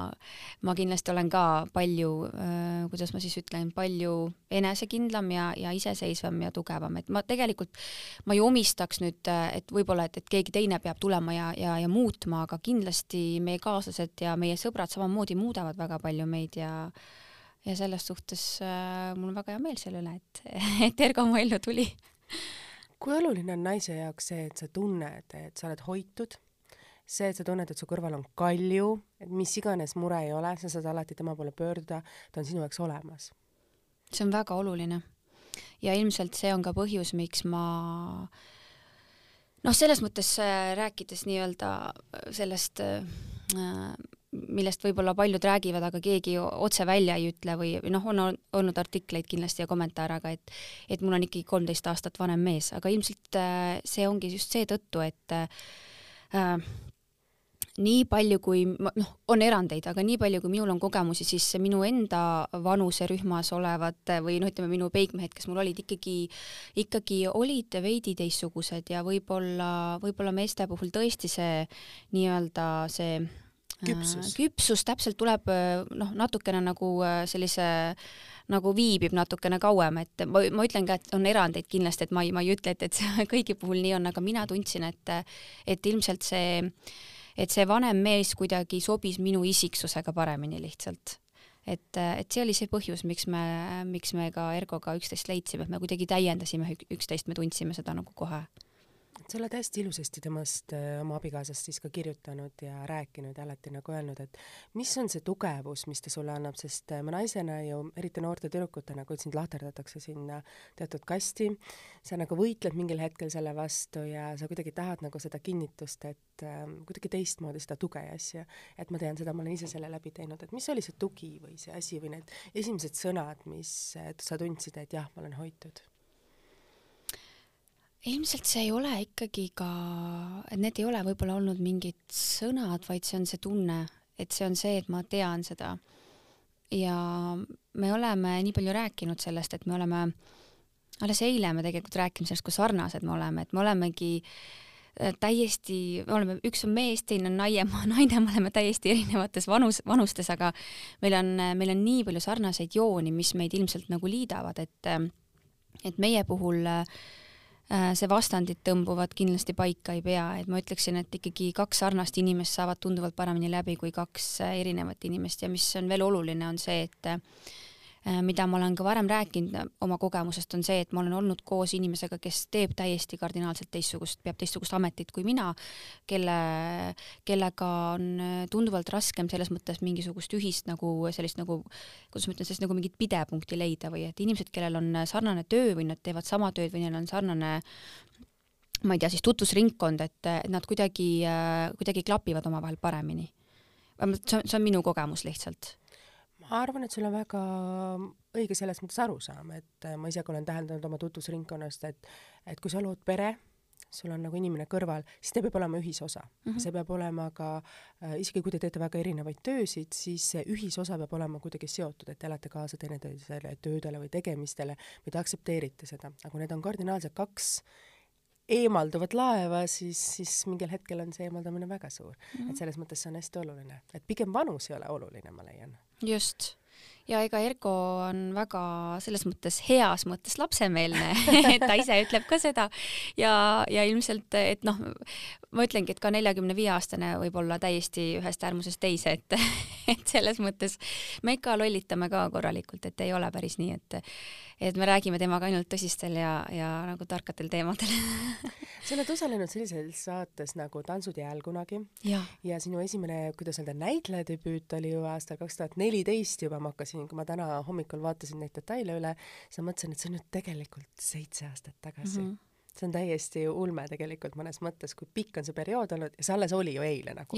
ma kindlasti olen ka palju, kuidas ma siis ütlen, palju enesekindlam ja, ja iseseisvam ja tugevam, et ma tegelikult, ma ei omistaks nüüd, et võib-olla, et, et keegi teine peab tulema ja, ja, ja muutma, aga kindlasti meie kaaslased ja meie sõbrad samamoodi muudavad väga palju meid ja ja selles suhtes äh, mul on väga hea meel selle üle, et, et Ergo mu ellu tuli. kui oluline on naise jaoks see, et sa tunned, et sa oled hoitud, see, et sa tunned, et su kõrval on Kalju, et mis iganes mure ei ole, sa saad alati tema poole pöörduda, ta on sinu jaoks olemas. see on väga oluline ja ilmselt see on ka põhjus, miks ma noh, selles mõttes äh, rääkides nii-öelda sellest äh, millest võib-olla paljud räägivad, aga keegi otse välja ei ütle või, või noh, on olnud artikleid kindlasti ja kommentaare, aga et et mul on ikkagi kolmteist aastat vanem mees, aga ilmselt äh, see ongi just seetõttu, et äh, nii palju kui noh, on erandeid, aga nii palju, kui minul on kogemusi, siis minu enda vanuserühmas olevad või noh, ütleme minu peigmehed, kes mul olid ikkagi, ikkagi olid veidi teistsugused ja võib-olla, võib-olla meeste puhul tõesti see nii-öelda see küpsus, äh, küpsus täpselt tuleb äh, noh, natukene nagu äh, sellise nagu viibib natukene kauem, et ma, ma ütlen ka, et on erandeid kindlasti, et ma ei, ma ei ütle, et, et see kõigi puhul nii on, aga mina tundsin, et, et ilmselt see et see vanem mees kuidagi sobis minu isiksusega paremini lihtsalt. et, et see oli see põhjus, miks me, miks me ka Ergoga üksteist leidsime, et me kuidagi täiendasime üksteist, me tundsime seda nagu kohe sa oled hästi ilusasti temast, äh, oma abikaasast siis ka kirjutanud ja rääkinud ja alati nagu öelnud, et mis on see tugevus, mis ta sulle annab, sest äh, me naisena ju, eriti noorte tüdrukutena, kui sind lahterdatakse sinna teatud kasti, sa nagu võitled mingil hetkel selle vastu ja sa kuidagi tahad nagu seda kinnitust, et äh, kuidagi teistmoodi seda tuge ja asja. et ma tean seda, ma olen ise selle läbi teinud, et mis oli see tugi või see asi või need esimesed sõnad, mis sa tundsid, et jah, ma olen hoitud ilmselt see ei ole ikkagi ka, et need ei ole võib-olla olnud mingid sõnad, vaid see on see tunne, et see on see, et ma tean seda. ja me oleme nii palju rääkinud sellest, et me oleme, alles eile me tegelikult rääkisime sellest, kui sarnased me oleme, et me olemegi äh, täiesti, me oleme, üks on mees, teine on naine, naine, me oleme täiesti erinevates vanus, vanustes, aga meil on, meil on nii palju sarnaseid jooni, mis meid ilmselt nagu liidavad, et, et meie puhul äh, Äh, see vastandid tõmbuvad kindlasti paika ei pea, et ma ütleksin, et ikkagi kaks sarnast inimest saavad tunduvalt paremini läbi kui kaks äh, erinevat inimest. Ja mis on veel oluline, on see, et Äh, mida ma olen ka varem rääkinud oma kogemusest, on see, et ma olen olnud koos inimesega, kes teeb täiesti kardinaalselt teistsugust, peab teistsugust ametit kui mina, kelle, kellega on äh, tunduvalt raskem selles mõttes mingisugust ühist nagu sellist nagu, kuidas ma ütlen, sellist nagu mingit pidepunkti leida või et inimesed, kellel on sarnane töö või nad teevad sama tööd või neil on sarnane ma ei tea, siis tutvusringkond, et nad kuidagi, äh, kuidagi klapivad omavahel paremini. see on, see on minu kogemus lihtsalt ma arvan, et sul on väga õige selles mõttes arusaam, et äh, ma ise ka olen täheldanud oma tutvusringkonnast, et et kui sa lood pere, sul on nagu inimene kõrval, siis ta peab olema ühisosa mm. -hmm. see peab olema ka äh,, isegi kui te teete väga erinevaid töösid, siis see ühisosa peab olema kuidagi seotud, et te elate kaasa teineteisele töödele või tegemistele või te aktsepteerite seda, aga kui need on kardinaalselt kaks eemalduvat laeva, siis, siis mingil hetkel on see eemaldamine väga suur mm. -hmm. et selles mõttes see on hästi oluline, et pigem vanus ei ole oluline, ma leian just ja ega Ergo on väga selles mõttes heas mõttes lapsemeelne et ta ise ütleb ka seda. Ja, ja ilmselt, et noh, ma ütlengi, et ka neljakümne viie aastane võib olla täiesti ühest äärmusest teise, et, et selles mõttes me ikka lollitame ka korralikult, et ei ole päris nii, et, et me räägime temaga ainult tõsistel ja, ja nagu tarkadel teemadel. Sa oled osalenud sellises saates nagu Tantsud jääl kunagi. Ja. ja sinu esimene, kuidas öelda, näitlejadebüüt oli ju aastal kaks tuhat neliteist juba, ma hakkasin, kui ma täna hommikul vaatasin neid detaile üle, siis ma mõtlesin, et see on nüüd tegelikult seitse aastat tagasi. Mm. -hmm see on täiesti ulme tegelikult mõnes mõttes, kui pikk on see periood olnud ja see alles oli ju eile nagu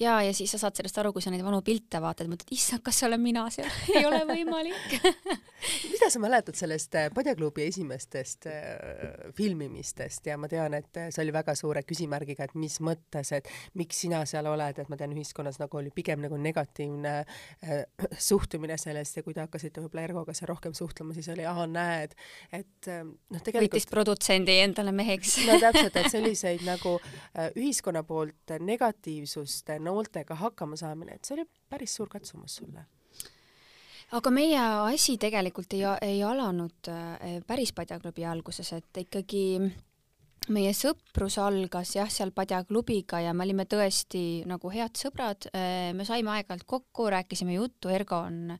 ja, ja siis sa saad sellest aru, kui sa neid vanu pilte vaatad, mõtled, issand, kas see olen mina seal? Ei ole võimalik. Mida sa mäletad sellest äh, Padjaklubi esimestest äh, filmimistest? Ja ma tean, et äh, see oli väga suure küsimärgiga, et mis mõttes, et miks sina seal oled, et ma tean, ühiskonnas nagu oli pigem nagu negatiivne äh, suhtumine sellest ja kui te hakkasite võib-olla Ergoga seal rohkem suhtlema, siis oli, ahah, näed, et noh, tegelikult võttis produtsendi endale meheks. No täpselt, et selliseid nagu ühiskonna poolt negatiivsus igasuguste nooltega hakkama saamine, et see oli päris suur katsumus sulle. Aga meie asi tegelikult ei, ei alanud äh, päris Padjaklubi alguses, et ikkagi meie sõprus algas jah, seal Padjaklubiga ja me olime tõesti nagu head sõbrad, äh, me saime aeg-ajalt kokku, rääkisime juttu, Ergo on,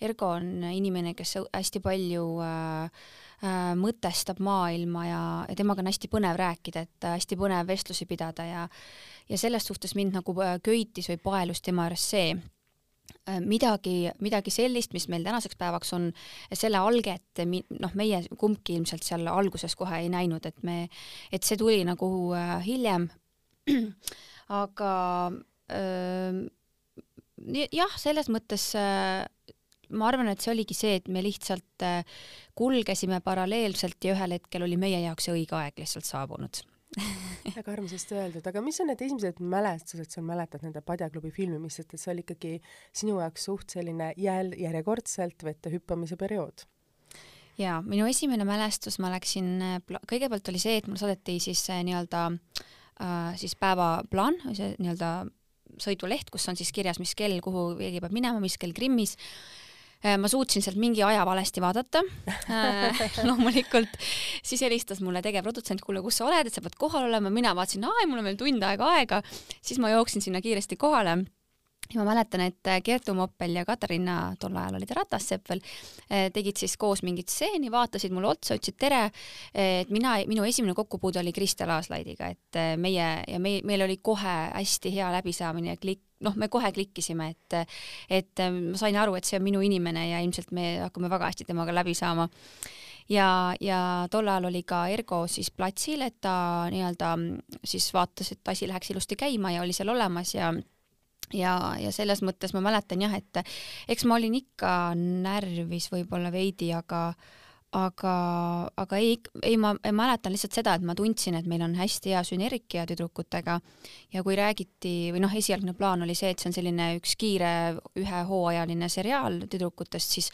Ergo on inimene, kes hästi palju äh, äh, mõtestab maailma ja, ja temaga on hästi põnev rääkida, et hästi põnev vestlusi pidada ja ja selles suhtes mind nagu äh, köitis või paelus tema juures see, äh, midagi, midagi sellist, mis meil tänaseks päevaks on selle alget, noh, meie kumbki ilmselt seal alguses kohe ei näinud, et me, et see tuli nagu äh, hiljem. aga äh, jah, selles mõttes ma arvan, et see oligi see, et me lihtsalt kulgesime paralleelselt ja ühel hetkel oli meie jaoks see õige aeg lihtsalt saabunud väga armsasti öeldud, aga mis on need esimesed mälestused, sa mäletad nende Padjaklubi filmimist, et see oli ikkagi sinu jaoks suht selline jäl-, järjekordselt vette hüppamise periood? jaa, minu esimene mälestus, ma läksin, kõigepealt oli see, et mul saadeti siis nii-öelda äh, siis päevaplaan, see nii-öelda sõiduleht, kus on siis kirjas, mis kell, kuhu keegi peab minema, mis kell Krimmis Äh, ma suutsin sealt mingi aja valesti vaadata. Äh, loomulikult, siis helistas mulle tegevprodutsent, kuule, kus sa oled, et sa pead kohal olema, mina vaatasin, aa, mul on veel tund aega aega, siis ma jooksin sinna kiiresti kohale. Ja ma mäletan, et Kertu Moppel ja Katariina, tol ajal oli ta ratassepp veel, äh, tegid siis koos mingit stseeni, vaatasid mulle otsa, ütlesid tere, et mina, minu esimene kokkupuude oli Kristel Aaslaidiga, et meie ja meil, meil oli kohe hästi hea läbisaamine ja klikk noh, me kohe klikkisime, et, et ähm, ma sain aru, et see on minu inimene ja ilmselt me hakkame väga hästi temaga läbi saama. ja, ja tol ajal oli ka Ergo siis platsil, et ta nii-öelda siis vaatas, et asi läheks ilusti käima ja oli seal olemas ja ja, ja selles mõttes ma mäletan jah, et eks ma olin ikka närvis võib-olla veidi, aga aga, aga ei, ei, ma mäletan lihtsalt seda, et ma tundsin, et meil on hästi hea sünergia tüdrukutega. Ja kui räägiti või noh, esialgne plaan oli see, et see on selline üks kiire ühehooajaline seriaal tüdrukutest, siis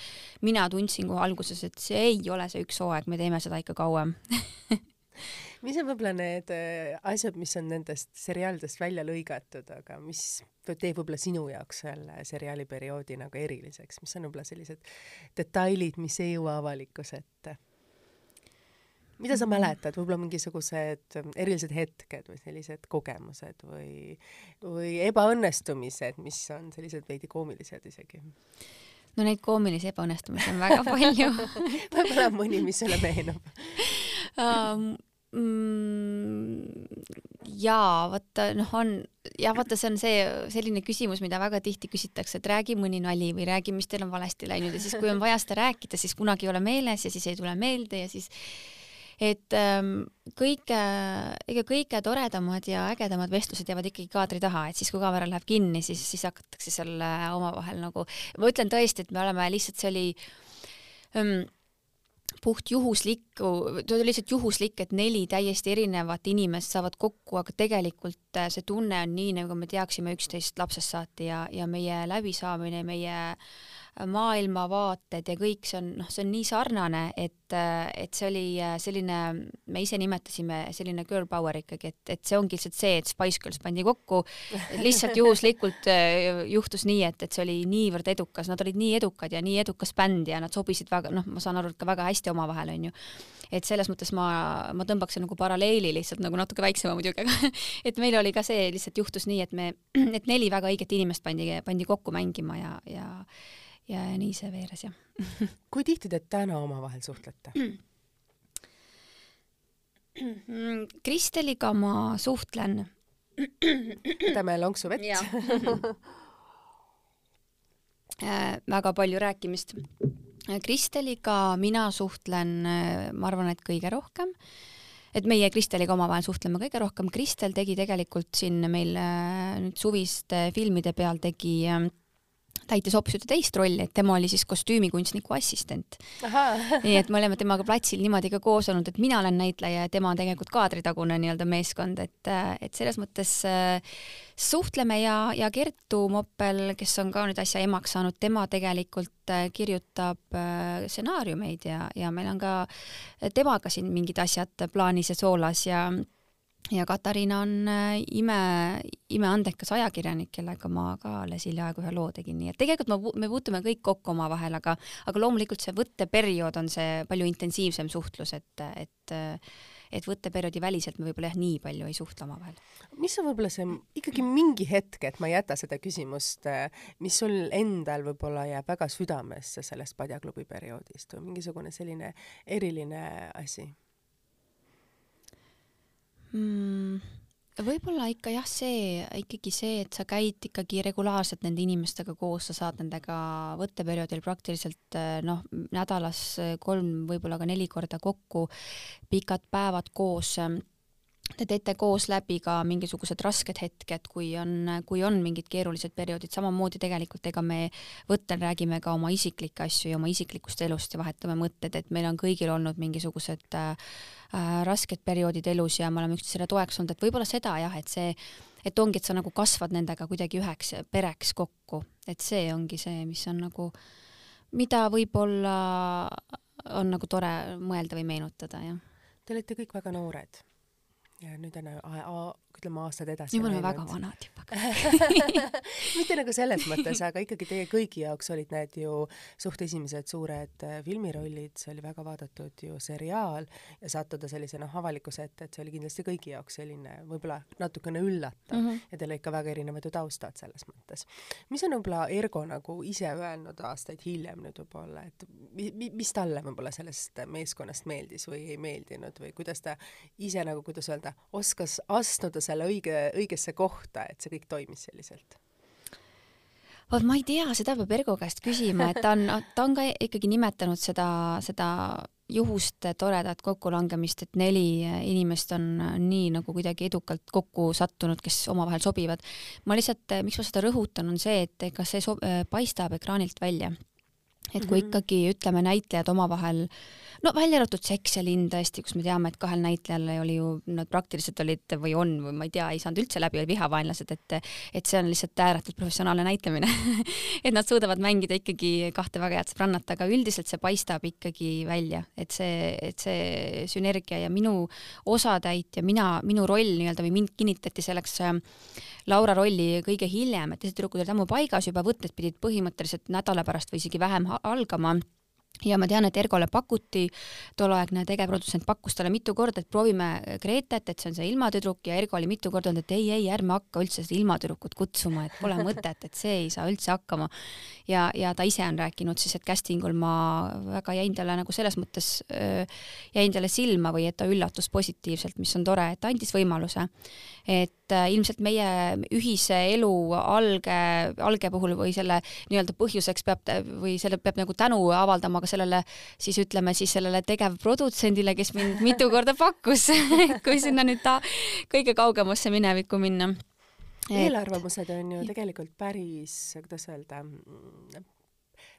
mina tundsin kohe alguses, et see ei ole see üks hooaeg, me teeme seda ikka kauem mis on võib-olla need äh, asjad, mis on nendest seriaalidest välja lõigatud, aga mis teeb võib-olla sinu jaoks selle seriaali perioodi nagu eriliseks, mis on võib-olla sellised detailid, mis ei jõua avalikkuse ette? mida sa mm. mäletad, võib-olla mingisugused erilised hetked või sellised kogemused või, või ebaõnnestumised, mis on sellised veidi koomilised isegi? no neid koomilisi ebaõnnestumisi on väga palju võib-olla mõni, mis sulle meenub um, mm,? jaa, vaata noh, on ja vaata, see on see selline küsimus, mida väga tihti küsitakse, et räägi mõni nali või räägi, mis teil on valesti läinud ja siis, kui on vaja seda rääkida, siis kunagi ei ole meeles ja siis ei tule meelde ja siis et ähm, kõige, ega kõige toredamad ja ägedamad vestlused jäävad ikkagi kaadri taha, et siis, kui kaamera läheb kinni, siis, siis hakatakse seal omavahel nagu, ma ütlen tõesti, et me oleme lihtsalt, see oli ähm, puht juhuslikku, lihtsalt juhuslik, et neli täiesti erinevat inimest saavad kokku, aga tegelikult äh, see tunne on nii, nagu me teaksime üksteist lapsest saati ja, ja meie läbisaamine, meie äh, maailmavaated ja kõik see on, noh, see on nii sarnane, et, et see oli selline, me ise nimetasime selline girl power ikkagi, et, et see ongi lihtsalt see, et Spice Girls pandi kokku, lihtsalt juhuslikult äh, juhtus nii, et, et see oli niivõrd edukas, nad olid nii edukad ja nii edukas bänd ja nad sobisid väga, noh, ma saan aru, et ka väga hästi omavahel, onju. et selles mõttes ma, ma tõmbaks nagu paralleeli lihtsalt nagu natuke väiksema muidugi, aga et meil oli ka see, lihtsalt juhtus nii, et me, et neli väga õiget inimest pandi, pandi kokku mängima ja, ja ja nii see veeres jah kui tihti te täna omavahel suhtlete Kristeliga ma suhtlen. võtame lonksu vett äh, väga palju rääkimist. Kristeliga mina suhtlen, ma arvan, et kõige rohkem et meie Kristeliga omavahel suhtleme kõige rohkem. Kristel tegi tegelikult siin meil äh, nüüd suviste filmide peal tegi äh, täitis hoopis ühte teist rolli, et tema oli siis kostüümikunstniku assistent. nii et me oleme temaga platsil niimoodi ka koos olnud, et mina olen näitleja ja tema on tegelikult kaadritagune nii-öelda meeskond, et, et selles mõttes äh, suhtleme ja, ja Kertu Moppel, kes on ka nüüd äsja emaks saanud, tema tegelikult äh, kirjutab äh, stsenaariumeid ja, ja meil on ka temaga siin mingid asjad plaanis ja soolas ja ja Katariina on äh, ime, imeandekas ajakirjanik, kellega ma ka alles hiljaaegu ühe loo tegin, nii et tegelikult ma, me puutume kõik kokku omavahel, aga, aga loomulikult see võtteperiood on see palju intensiivsem suhtlus, et, et et võtteperioodi väliselt me võib-olla jah, nii palju ei suhtle omavahel. mis on võib-olla see ikkagi mingi hetk, et ma ei jäta seda küsimust, mis sul endal võib-olla jääb väga südamesse sellest Padjaklubi perioodist või mingisugune selline eriline asi? Mm,? võib-olla ikka jah, see ikkagi see, et sa käid ikkagi regulaarselt nende inimestega koos, sa saad nendega võtteperioodil praktiliselt eh, noh, nädalas kolm, võib-olla ka neli korda kokku, pikad päevad koos te teete koos läbi ka mingisugused rasked hetked, kui on, kui on mingid keerulised perioodid, samamoodi tegelikult ega me võttel räägime ka oma isiklikke asju ja oma isiklikust elust ja vahetame mõtted, et meil on kõigil olnud mingisugused äh, äh, rasked perioodid elus ja me oleme üksteisele toeks olnud, et võib-olla seda jah, et see, et ongi, et sa nagu kasvad nendega kuidagi üheks pereks kokku, et see ongi see, mis on nagu, mida võib-olla on nagu tore mõelda või meenutada, jah. Te olete kõik väga noored ja nüüd on ütleme aastad edasi. nüüd me oleme väga vanad juba mitte nagu selles mõttes, aga ikkagi teie kõigi jaoks olid need ju suht esimesed suured äh, filmirollid, see oli väga vaadatud ju seriaal ja sattuda sellise noh, avalikkuse ette, et see oli kindlasti kõigi jaoks selline võib-olla natukene üllatav mm -hmm. ja teil ikka väga erinevad ju taustad selles mõttes. mis on võib-olla Ergo nagu ise öelnud aastaid hiljem nüüd võib-olla, et mi, mis talle võib-olla sellest meeskonnast meeldis või ei meeldinud või kuidas ta ise nagu, kuidas öelda, oskas astuda selle õige, õigesse kohta, et see kõik toimis selliselt? vot ma ei tea, seda peab Ergo käest küsima, et ta on, ta on ka ikkagi nimetanud seda, seda juhuste toredat kokkulangemist, et neli inimest on nii nagu kuidagi edukalt kokku sattunud, kes omavahel sobivad. ma lihtsalt, miks ma seda rõhutan, on see, et ega see sob-, paistab ekraanilt välja. Et kui -hmm. ikkagi ütleme, näitlejad omavahel no välja arvatud Seks ja linn tõesti, kus me teame, et kahel näitlejal oli ju, nad praktiliselt olid või on või ma ei tea, ei saanud üldse läbi, olid vihavaenlased, et et see on lihtsalt ääretult professionaalne näitlemine et nad suudavad mängida ikkagi kahte väga head sõbrannat, aga üldiselt see paistab ikkagi välja, et see, et see sünergia ja minu osatäitja, mina, minu roll nii-öelda või mind kinnitati selleks äh, Laura rolli kõige hiljem, et teised tüdrukud olid ammu paigas juba, võtted pidid põhimõtteliselt nädala pärast või isegi vähem algama ja ma tean, et Ergole pakuti, tolleaegne tegevprodutsent pakkus talle mitu korda, et proovime Gretet, et see on see ilmatüdruk ja Ergo oli mitu korda öelnud, et ei, ei, ärme hakka üldse seda ilmatüdrukut kutsuma, et pole mõtet, et see ei saa üldse hakkama. ja, ja ta ise on rääkinud siis, et casting ul ma väga jäin talle nagu selles mõttes, jäin talle silma või et ta üllatus positiivselt, mis on tore, et andis võimaluse. et äh, ilmselt meie ühise elu alge, alge puhul või selle nii-öelda põhjuseks peab või selle peab nagu tänu avaldama ka sellele siis ütleme siis sellele tegevprodutsendile, kes mind mitu korda pakkus kui sinna nüüd ta kõige kaugemasse minevikku minna. eelarvamused on ju tegelikult päris, kuidas öelda,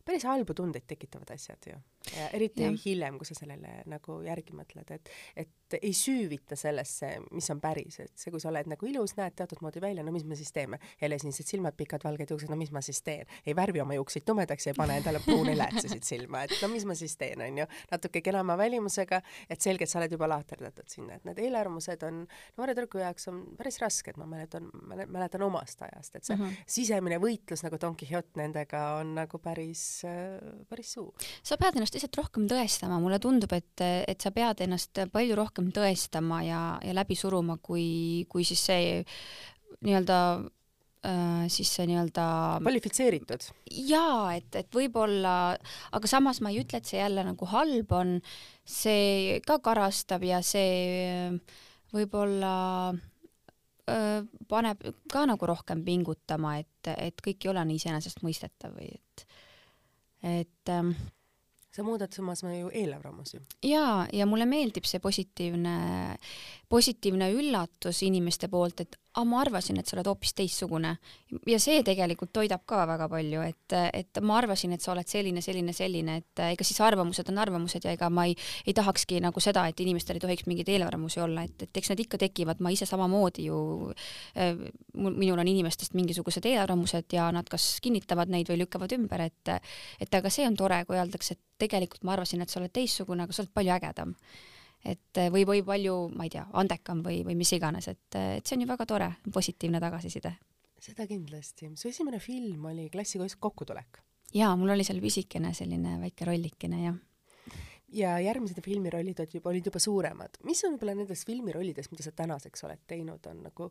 päris halbu tundeid tekitavad asjad ju. Ja eriti ja. hiljem, kui sa sellele nagu järgi mõtled, et, et ei süüvita sellesse, mis on päris, et see, kui sa oled nagu ilus, näed teatud moodi välja, no mis me siis teeme. jälle sinised silmad, pikad valged juuksed, no mis ma siis teen? ei värvi oma juukseid tumedaks ja ei pane endale pruuni läätsesid silma, et no mis ma siis teen, on ju. natuke kenama välimusega, et selgelt sa oled juba laaterdatud sinna, et need eelarvamused on noore tüdruku jaoks on päris rasked, ma mäletan, mäletan omast ajast, et see mm -hmm. sisemine võitlus nagu Don Quixote nendega on nagu päris päris, päris suur. sa pead ennast lihtsalt rohkem tõestama, mulle tundub, et, et sa pead ennast palju rohkem tõestama ja, ja läbi suruma, kui, kui siis see nii-öelda äh, siis see nii-öelda kvalifitseeritud. jaa, et, et võib-olla, aga samas ma ei ütle, et see jälle nagu halb on, see ka karastab ja see võib-olla äh, paneb ka nagu rohkem pingutama, et, et kõik ei ole nii iseenesestmõistetav või et et ähm, sa muudad samas ju eelarvamusi. jaa, ja mulle meeldib see positiivne, positiivne üllatus inimeste poolt, et aga ma arvasin, et sa oled hoopis teistsugune. ja see tegelikult toidab ka väga palju, et, et ma arvasin, et sa oled selline, selline, selline, et ega siis arvamused on arvamused ja ega ma ei, ei tahakski nagu seda, et inimestel ei tohiks mingeid eelarvamusi olla, et, et eks need ikka tekivad, ma ise samamoodi ju äh,, minul on inimestest mingisugused eelarvamused ja nad kas kinnitavad neid või lükkavad ümber, et et aga see on tore, kui öeldakse, et tegelikult ma arvasin, et sa oled teistsugune, aga sa oled palju ägedam et eh, või, või palju, ma ei tea, andekam või, või mis iganes, et, eh, et see on ju väga tore, positiivne tagasiside. seda kindlasti. su esimene film oli Klassi kokkutulek? jaa, mul oli seal pisikene selline väike rollikene, jah ja järgmised filmirollid olid juba, olid juba suuremad. mis on võib-olla nendest filmirollidest, mida sa tänaseks oled teinud, on nagu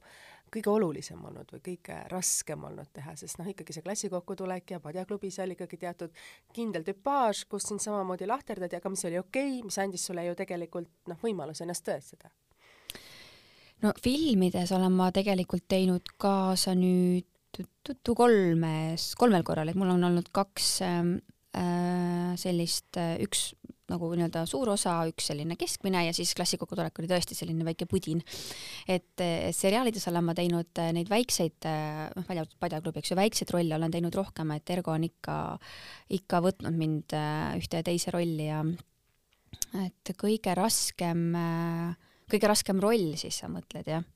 kõige olulisem olnud või kõige raskem olnud teha, sest noh, ikkagi see klassi kokkutulek ja padjaklubis oli ikkagi teatud kindel tüpaaž, kus sind samamoodi lahterdati, aga mis oli okei okay,, mis andis sulle ju tegelikult noh, võimaluse ennast tõestada. no filmides olen ma tegelikult teinud kaasa nüüd tuttu kolmes, kolmel korral, et mul on olnud kaks ähm, äh, sellist äh,, üks nagu nii-öelda suur osa, üks selline keskmine ja siis klassikokutulek oli tõesti selline väike pudin. et seriaalides olen ma teinud neid väikseid, noh, välja arvatud Padjaklubi, eks ju, väikseid rolle olen teinud rohkem, et Ergo on ikka, ikka võtnud mind ühte ja teise rolli ja et kõige raskem, kõige raskem roll siis sa mõtled, jah?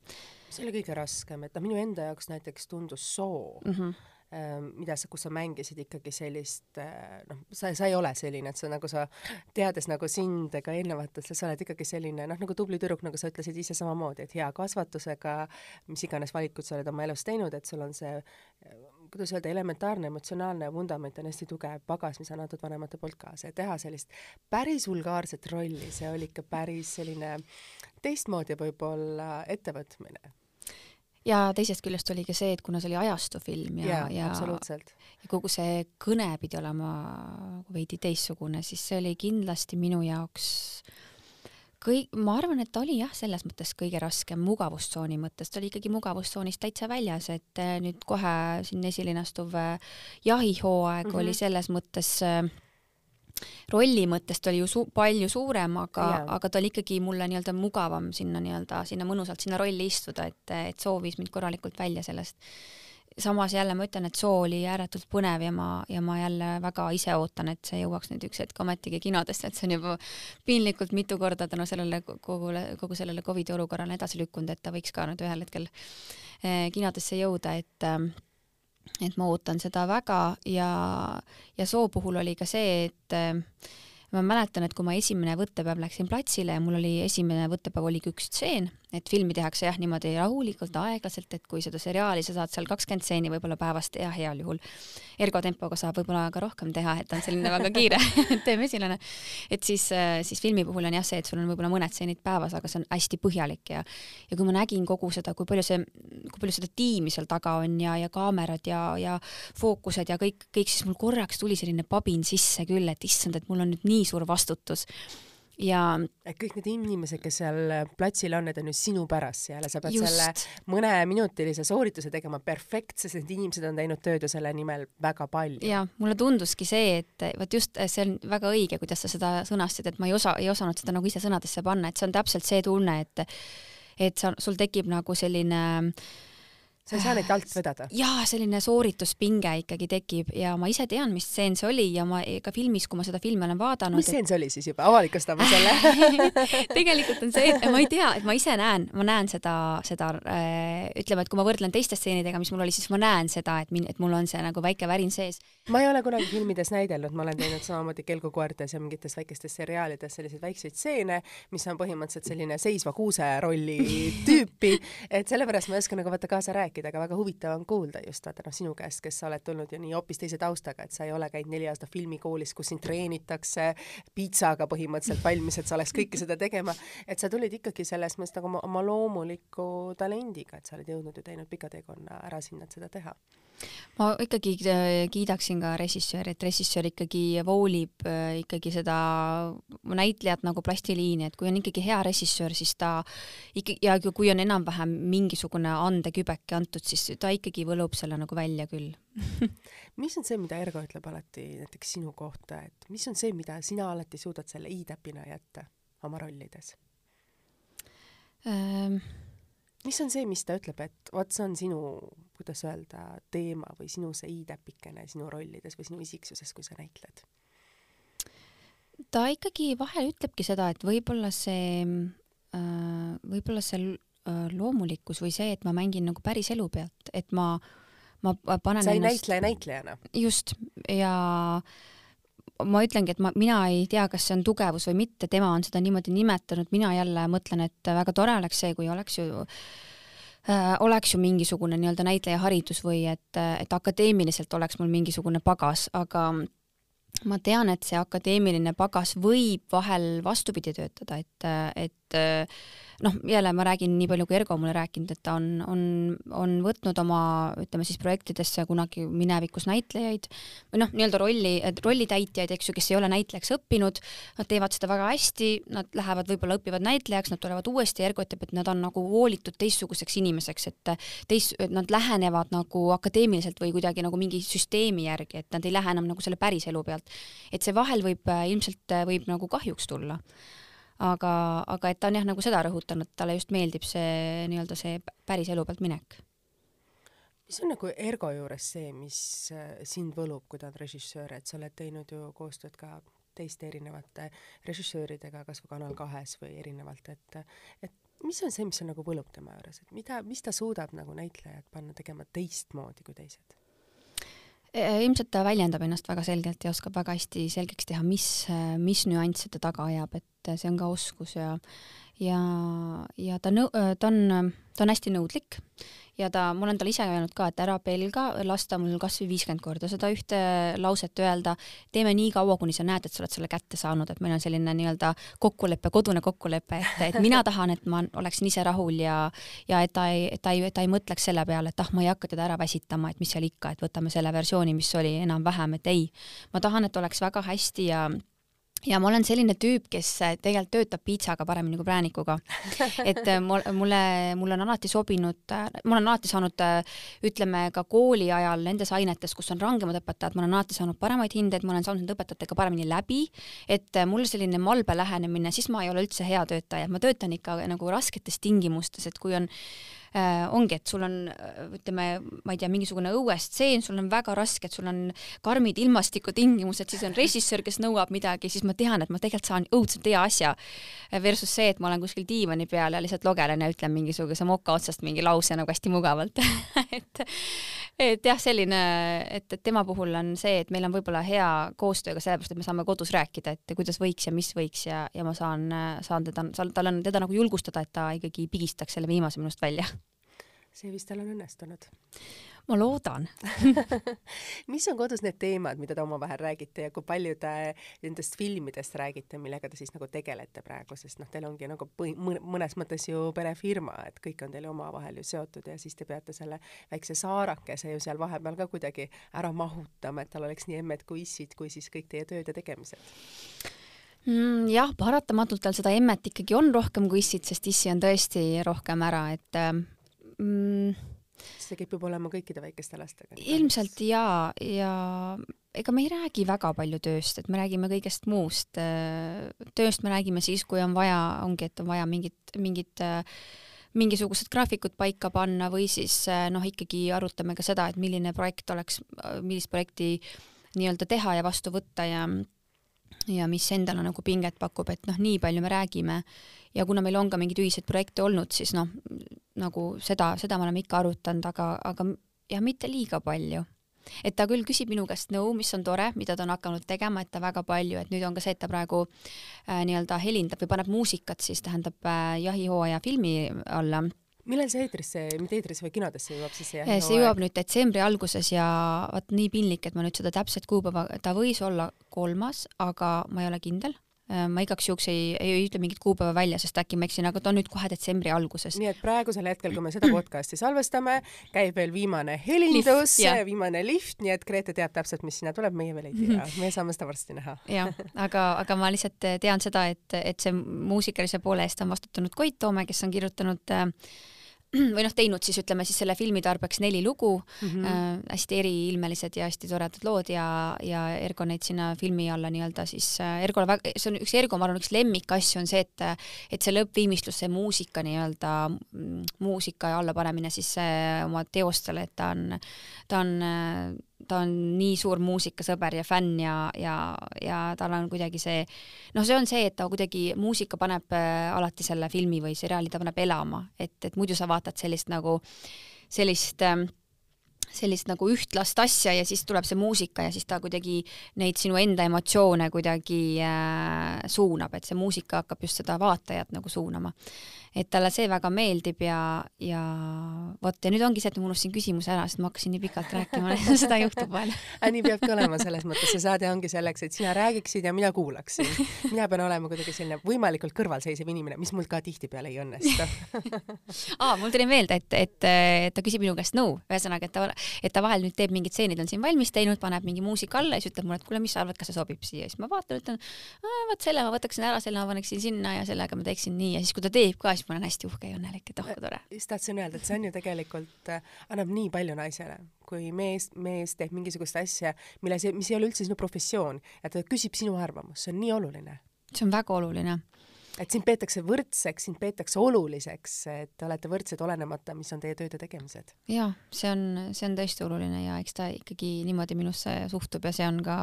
see oli kõige raskem, et noh, minu enda jaoks näiteks tundus soo mm, -hmm mida sa, kus sa mängisid ikkagi sellist äh, noh, sa, sa ei ole selline, et sa nagu sa, teades nagu sind ka eelnevatelt, sa oled ikkagi selline noh, nagu tubli tüdruk, nagu sa ütlesid ise samamoodi, et hea kasvatusega, mis iganes valikud sa oled oma elus teinud, et sul on see kuidas öelda, elementaarne emotsionaalne vundament on hästi tugev pagas, mis on antud vanemate poolt kaasa ja teha sellist päris vulgaarset rolli, see oli ikka päris selline teistmoodi võib-olla ettevõtmine ja teisest küljest oli ka see, et kuna see oli ajastufilm ja, ja, ja, ja kogu see kõne pidi olema veidi teistsugune, siis see oli kindlasti minu jaoks kõik, ma arvan, et ta oli jah, selles mõttes kõige raskem mugavustsooni mõttes, ta oli ikkagi mugavustsoonist täitsa väljas, et eh, nüüd kohe siin esilinastuv eh, jahihooaeg mm -hmm. oli selles mõttes äh, rolli mõttes ta oli ju su palju suurem, aga aga ta oli ikkagi mulle nii-öelda mugavam sinna nii-öelda, sinna mõnusalt sinna rolli istuda, et, et soovis mind korralikult välja sellest. Samas jälle ma ütlen, et soo oli ääretult põnev ja ma, ja ma jälle väga ise ootan, et see jõuaks nüüd üks hetk ometigi kinodesse, et see on juba piinlikult mitu korda tänu sellele kogule, kogu sellele Covidi olukorrale edasi lükkunud, et ta võiks ka nüüd ühel hetkel eh, kinodesse jõuda, et eh, et ma ootan seda väga ja, ja soo puhul oli ka see, et eh, ma mäletan, et kui ma esimene võttepäev läksin platsile ja mul oli esimene võttepäev oligi üks stseen et filmi tehakse jah, niimoodi rahulikult, aeglaselt, et kui seda seriaali sa saad seal kakskümmend stseeni võib-olla päevast ja heal juhul ergo tempoga saab võib-olla ka rohkem teha, et on selline väga kiire teemesilane. et siis, siis filmi puhul on jah see, et sul on võib-olla mõned stseenid päevas, aga see on hästi põhjalik ja ja kui ma nägin kogu seda, kui palju see, kui palju seda tiimi seal taga on ja, ja kaamerad ja, ja fookused ja kõik, kõik, siis mul korraks tuli selline pabin sisse küll, et issand, et mul on nüüd nii suur vastutus ja kõik need inimesed, kes seal platsil on, need on ju sinu pärast seal ja sa pead Just. selle mõneminutilise soorituse tegema perfektselt, sest need inimesed on teinud tööd ju selle nimel väga palju. ja mulle tunduski see, et vot just see on väga õige, kuidas sa seda sõnastasid, et ma ei osa, ei osanud seda nagu ise sõnadesse panna, et see on täpselt see tunne, et et sa, sul tekib nagu selline äh, sa ei saa neid alt vedada? jaa, selline soorituspinge ikkagi tekib ja ma ise tean, mis stseen see oli ja ma ka filmis, kui ma seda filmi olen vaadanud. mis stseen see oli siis juba, avalikustame selle tegelikult on see, et ma ei tea, et ma ise näen, ma näen seda, seda äh, ütleme, et kui ma võrdlen teiste stseenidega, mis mul oli, siis ma näen seda, et min-, et mul on see nagu väike värin sees. ma ei ole kunagi filmides näidelnud, ma olen teinud samamoodi Kelgukoertes ja mingites väikestes seriaalides selliseid väikseid stseene, mis on põhimõtteliselt selline seisva kuuse rolli tüüpi, et sellepärast ma ei oska nagu vaata kaasa rääkida rääkida, aga väga huvitav on kuulda just vaata noh, sinu käest, kes sa oled tulnud ju nii hoopis teise taustaga, et sa ei ole käinud neli aastat filmikoolis, kus sind treenitakse piitsaga põhimõtteliselt valmis, et sa oleks kõike seda tegema, et sa tulid ikkagi selles mõttes nagu oma, oma loomuliku talendiga, et sa oled jõudnud ju teinud pika teekonna ära sinna, et seda teha ma ikkagi äh, kiidaksin ka režissööri, et režissöör ikkagi voolib äh, ikkagi seda näitlejat nagu plastiliini, et kui on ikkagi hea režissöör, siis ta ikka ja kui on enam-vähem mingisugune andekübeke antud, siis ta ikkagi võlub selle nagu välja küll mis on see, mida Ergo ütleb alati näiteks sinu kohta, et mis on see, mida sina alati suudad selle i-täpina jätta oma rollides ähm.? mis on see, mis ta ütleb, et vot see on sinu, kuidas öelda, teema või sinu see i-täpikene sinu rollides või sinu isiksuses, kui sa näitled? ta ikkagi vahel ütlebki seda, et võib-olla see, äh, võib-olla see äh, loomulikkus või see, et ma mängin nagu päris elu pealt, et ma, ma panen sa ei ennast... näitle näitlejana. just, ja ma ütlengi, et ma, mina ei tea, kas see on tugevus või mitte, tema on seda niimoodi nimetanud, mina jälle mõtlen, et väga tore oleks see, kui oleks ju oleks ju mingisugune nii-öelda näitlejaharidus või et, et akadeemiliselt oleks mul mingisugune pagas, aga ma tean, et see akadeemiline pagas võib vahel vastupidi töötada, et, et et noh, jälle ma räägin nii palju, kui Ergo mulle rääkinud, et ta on, on, on võtnud oma, ütleme siis projektidesse kunagi minevikus näitlejaid või noh, nii-öelda rolli, rollitäitjaid, eks ju, kes ei ole näitlejaks õppinud, nad teevad seda väga hästi, nad lähevad, võib-olla õpivad näitlejaks, nad tulevad uuesti, Ergo ütleb, et nad on nagu hoolitud teistsuguseks inimeseks, et teist, nad lähenevad nagu akadeemiliselt või kuidagi nagu mingi süsteemi järgi, et nad ei lähe enam nagu selle päris elu pealt. et see vahel võib ilmselt võib nagu kahjuks tulla aga, aga et ta on jah, nagu seda rõhutanud, talle just meeldib see nii-öelda see päris elu pealt minek. mis on nagu Ergo juures see, mis äh, sind võlub, kui ta on režissöör, et sa oled teinud ju koostööd ka teiste erinevate režissööridega, kas või Kanal kahes või erinevalt, et et mis on see, mis on nagu võlub tema juures, et mida, mis ta suudab nagu näitlejat panna tegema teistmoodi kui teised? Äh, ilmselt ta väljendab ennast väga selgelt ja oskab väga hästi selgeks teha, mis, mis nüansse ta taga ajab, et see on ka oskus ja ja, ja ta nõu-, ta on, ta on hästi nõudlik. Ja ta, ma olen talle ise öelnud ka, et ära pelga lasta mul kas või viiskümmend korda seda ühte lauset öelda, teeme nii kaua, kuni sa näed, et sa oled selle kätte saanud, et meil on selline nii-öelda kokkulepe, kodune kokkulepe, et, et mina tahan, et ma oleksin ise rahul ja ja et ta ei, ta ei, ta ei mõtleks selle peale, et ah, ma ei hakka teda ära väsitama, et mis seal ikka, et võtame selle versiooni, mis oli enam-vähem, et ei, ma tahan, et oleks väga hästi ja ja ma olen selline tüüp, kes äh, tegelikult töötab piitsaga paremini kui präänikuga. et äh, mul, mulle, mulle on alati sobinud, äh, ma olen alati saanud, ütleme ka kooli ajal nendes ainetes, kus on rangemad õpetajad, ma olen alati saanud paremaid hindeid, ma olen saanud nende õpetajatega paremini läbi, et mul selline malbe lähenemine, siis ma ei ole üldse hea töötaja, ma töötan ikka nagu rasketes tingimustes, et kui on äh, ongi, et sul on ütleme, ma ei tea, mingisugune õuestseen, sul on väga raske, et sul on karmid ilmastikutingimused, siis on režissöör, kes nõuab midagi, siis ma tean, et ma tegelikult saan õudselt hea asja. Versus see, et ma olen kuskil diivani peal ja lihtsalt logelen ja ütlen mingisuguse moka otsast mingi lause nagu hästi mugavalt et, et jah, selline, et, et tema puhul on see, et meil on võib-olla hea koostöö ka sellepärast, et me saame kodus rääkida, et kuidas võiks ja mis võiks ja, ja ma saan, saan teda, tal on teda nagu julgustada, et ta ikkagi pigistaks selle viimase minust välja see vist tal on õnnestunud. ma loodan mis on kodus need teemad, mida te omavahel räägite ja kui palju te nendest filmidest räägite, millega te siis nagu tegelete praegu, sest noh, teil ongi nagu põhi, mõnes mõttes ju perefirma, et kõik on teil omavahel ju seotud ja siis te peate selle väikse saarakese ju seal vahepeal ka kuidagi ära mahutama, et tal oleks nii emmed kui issid, kui siis kõik teie tööd ja tegemised mm,? jah, paratamatult tal seda emmet ikkagi on rohkem kui issid, sest issi on tõesti rohkem ära, et mm, see kipub olema kõikide väikeste lastega. ilmselt jaa, ja ega me ei räägi väga palju tööst, et me räägime kõigest muust. tööst me räägime siis, kui on vaja, ongi, et on vaja mingit, mingit mingisugused graafikud paika panna või siis noh, ikkagi arutame ka seda, et milline projekt oleks, millist projekti nii-öelda teha ja vastu võtta ja ja mis endale nagu pinget pakub, et noh, nii palju me räägime ja kuna meil on ka mingeid ühiseid projekte olnud, siis noh, nagu seda, seda me oleme ikka arutanud, aga, aga jah, mitte liiga palju. Et ta küll küsib minu käest nõu, mis on tore, mida ta on hakanud tegema, et ta väga palju, et nüüd on ka see, et ta praegu äh, nii-öelda helindab või paneb muusikat siis tähendab äh, jahihooaja filmi alla. Millal see eetrisse, mitte eetrisse, vaid kinodesse jõuab siis see jahihooaeg? see jõuab nüüd detsembri alguses ja vot nii piinlik, et ma nüüd seda täpset kuupäeva, ta võis olla kolmas, aga ma ei ole kindel. Äh, ma igaks juhuks ei, ei ütle mingit kuupäeva välja, sest äkki ma eksin, aga ta on nüüd kohe detsembri alguses. nii et praegusel hetkel, kui me seda podcasti salvestame, käib veel viimane helindus, viimane lift, nii et Grete teab täpselt, mis sinna tuleb, meie veel ei tea, me saame seda varsti näha. jah, aga, aga ma lihtsalt tean seda, et, et see muusikalise poole eest on vastutanud Koit Toome, kes on kirjutanud äh, või noh, teinud siis ütleme siis selle filmi tarbeks neli lugu mm, -hmm. äh, hästi eriilmelised ja hästi toredad lood ja, ja Ergo neid sinna filmi alla nii-öelda siis äh,, Ergole väga, see on üks Ergo, ma arvan, üks lemmikasju on see, et et see lõppviimistlus, see muusika nii-öelda, mm, muusika allapanemine siis äh, oma teostele, et ta on, ta on äh, ta on nii suur muusikasõber ja fänn ja, ja, ja tal on kuidagi see, noh, see on see, et ta kuidagi, muusika paneb äh, alati selle filmi või seriaali, ta paneb elama, et, et muidu sa vaatad sellist nagu, sellist äh, sellist nagu ühtlast asja ja siis tuleb see muusika ja siis ta kuidagi neid sinu enda emotsioone kuidagi äh, suunab, et see muusika hakkab just seda vaatajat nagu suunama et talle see väga meeldib ja, ja vot ja nüüd ongi see, et ma unustasin küsimuse ära, sest ma hakkasin nii pikalt rääkima seda juhtub vahel nii peabki olema selles mõttes, see saade ongi selleks, et sina räägiksid ja mina kuulaksin. mina pean olema kuidagi selline võimalikult kõrvalseisev inimene, mis mul ka tihtipeale ei õnnestu. Aa, mul tuli meelde, et, et, et ta küsib minu käest nõu, ühesõnaga, et ta, et ta vahel nüüd teeb mingid stseenid, on siin valmis teinud, paneb mingi muusika alla ja siis ütleb mulle, et kuule, mis sa arvad, kas see sobib siia, siis ma vaatan, ütlen, vot selle ma võtaksin ära, selle ma paneksin sinna ja sellega ma teeksin nii. Ja siis, kui ta teeb ka, siis ma olen hästi uhke ja õnnelik, et oh kui tore. just tahtsin öelda, et see on ju tegelikult äh,, annab nii palju naisele, kui mees, mees teeb mingisugust asja, milles, mis ei ole üldse sinu professioon ja ta küsib sinu arvamust, see on nii oluline. see on väga oluline et sind peetakse võrdseks, sind peetakse oluliseks, et te olete võrdsed, olenemata, mis on teie tööd ja tegemised. jaa, see on, see on tõesti oluline ja eks ta ikkagi niimoodi minusse suhtub ja see on ka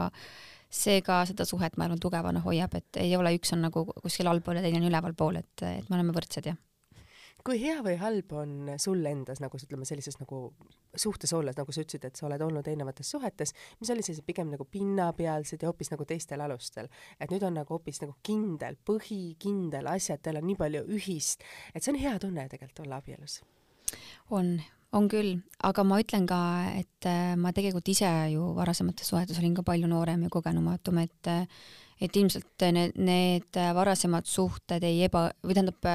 see ka seda suhet, ma arvan, tugevana hoiab, et ei ole üks on nagu kuskil allpool ja teine on ülevalpool, et, et me oleme võrdsed, jah kui hea või halb on sul endas nagu ütleme sellises nagu suhtes olles, nagu sa ütlesid, et sa oled olnud erinevates suhetes, mis olid sellised pigem nagu pinnapealsed ja hoopis nagu teistel alustel. et nüüd on nagu hoopis nagu kindel põhi, kindel asjad, teil on nii palju ühist, et see on hea tunne tegelikult olla abielus. on, on küll, aga ma ütlen ka, et äh, ma tegelikult ise ju varasemates suhetes olin ka palju noorem ja kogenumatum, et et ilmselt need, need varasemad suhted ei eba, või tähendab,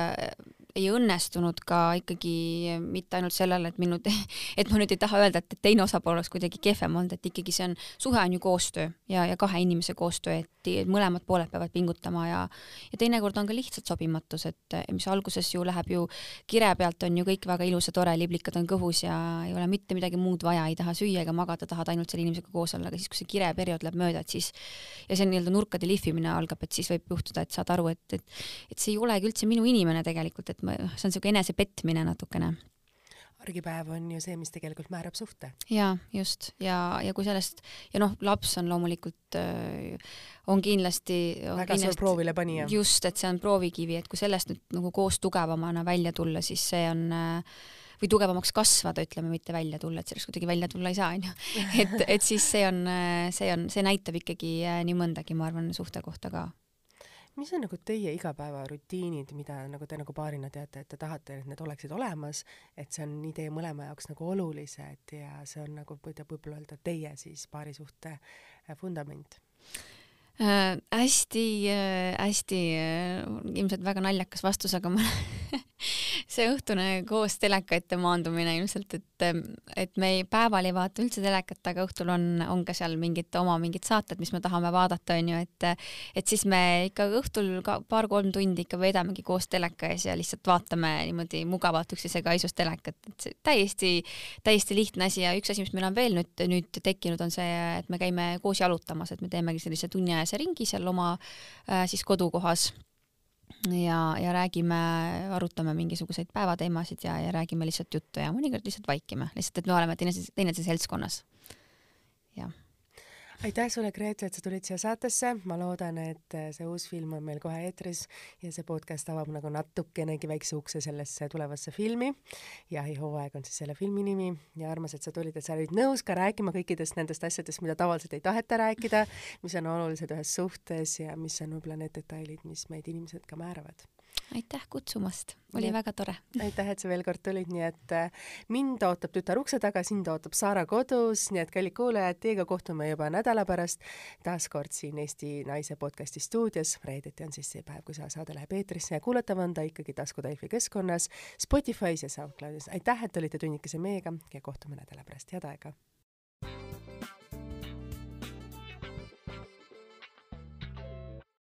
ei õnnestunud ka ikkagi mitte ainult sellele, et minu, et ma nüüd ei taha öelda, et teine osapool oleks kuidagi kehvem olnud, et ikkagi see on, suhe on ju koostöö ja, ja kahe inimese koostöö, et mõlemad pooled peavad pingutama ja ja teinekord on ka lihtsalt sobimatus, et mis alguses ju läheb ju kire pealt on ju kõik väga ilus ja tore, liblikad on kõhus ja ei ole mitte midagi muud vaja, ei taha süüa ega magada, tahad ainult selle inimesega koos olla, aga siis, kui see kireperiood läheb mööda, et siis ja see nii-öelda nurkade lihvimine algab, et siis võib juhtuda, et saad aru, et, et et see ei olegi üldse minu inimene tegelikult, et ma, see on niisugune enesepetmine natukene argipäev on ju see, mis tegelikult määrab suhte. ja just ja, ja kui sellest ja noh, laps on loomulikult äh, on kindlasti on väga suur proovile panija. just, et see on proovikivi, et kui sellest nüüd nagu koos tugevamana välja tulla, siis see on või tugevamaks kasvada, ütleme, mitte välja tulla, et sellest kuidagi välja tulla ei saa, onju. et, et siis see on, see on, see näitab ikkagi nii mõndagi, ma arvan, suhte kohta ka mis on nagu teie igapäevarutiinid, mida nagu te nagu paarina teate, et te tahate, et need oleksid olemas, et see on nii teie mõlema jaoks nagu olulised ja see on nagu, võib võib-olla öelda, teie siis paarisuhte äh, vundament äh,? hästi äh,, hästi äh, ilmselt väga naljakas vastus, aga ma see õhtune koos teleka ette maandumine ilmselt, et, et me ei, päeval ei vaata üldse telekat, aga õhtul on, on ka seal mingid oma mingid saated, mis me tahame vaadata, onju, et et siis me ikka õhtul ka paar-kolm tundi ikka veedamegi koos teleka ees ja lihtsalt vaatame niimoodi mugavalt üksteisega aisus telekat, et see täiesti, täiesti lihtne asi ja üks asi, mis meil on veel nüüd, nüüd tekkinud, on see, et me käime koos jalutamas, et me teemegi sellise tunniajase ringi seal oma äh, siis kodukohas ja, ja räägime, arutame mingisuguseid päevateemasid ja, ja räägime lihtsalt juttu ja mõnikord lihtsalt vaikime, lihtsalt et me oleme teineteise, teineteise seltskonnas. Aitäh sulle, Grete, et sa tulid siia saatesse, ma loodan, et äh, see uus film on meil kohe eetris ja see podcast avab nagu natukenegi väikse ukse sellesse tulevasse filmi. jahihooaeg on siis selle filmi nimi. Ja armas, et sa tulid, et sa olid nõus ka rääkima kõikidest nendest asjadest, mida tavaliselt ei taheta rääkida, mis on olulised ühes suhtes ja mis on võib-olla need detailid, mis meid inimesed ka määravad aitäh kutsumast, oli nii, väga tore. aitäh, et sa veel kord tulid, nii et äh, mind ootab tütar ukse taga, sind ootab Saara kodus, nii et kallid kuulajad, teiega kohtume juba nädala pärast taas kord siin Eesti Naise podcasti stuudios. reedeti on siis see päev, kui see saade läheb eetrisse ja kuulatav on ta ikkagi Tasku Delfi keskkonnas, Spotify's ja SoundCloudis. aitäh, et olite tunnikese meiega ja kohtume nädala pärast, head aega!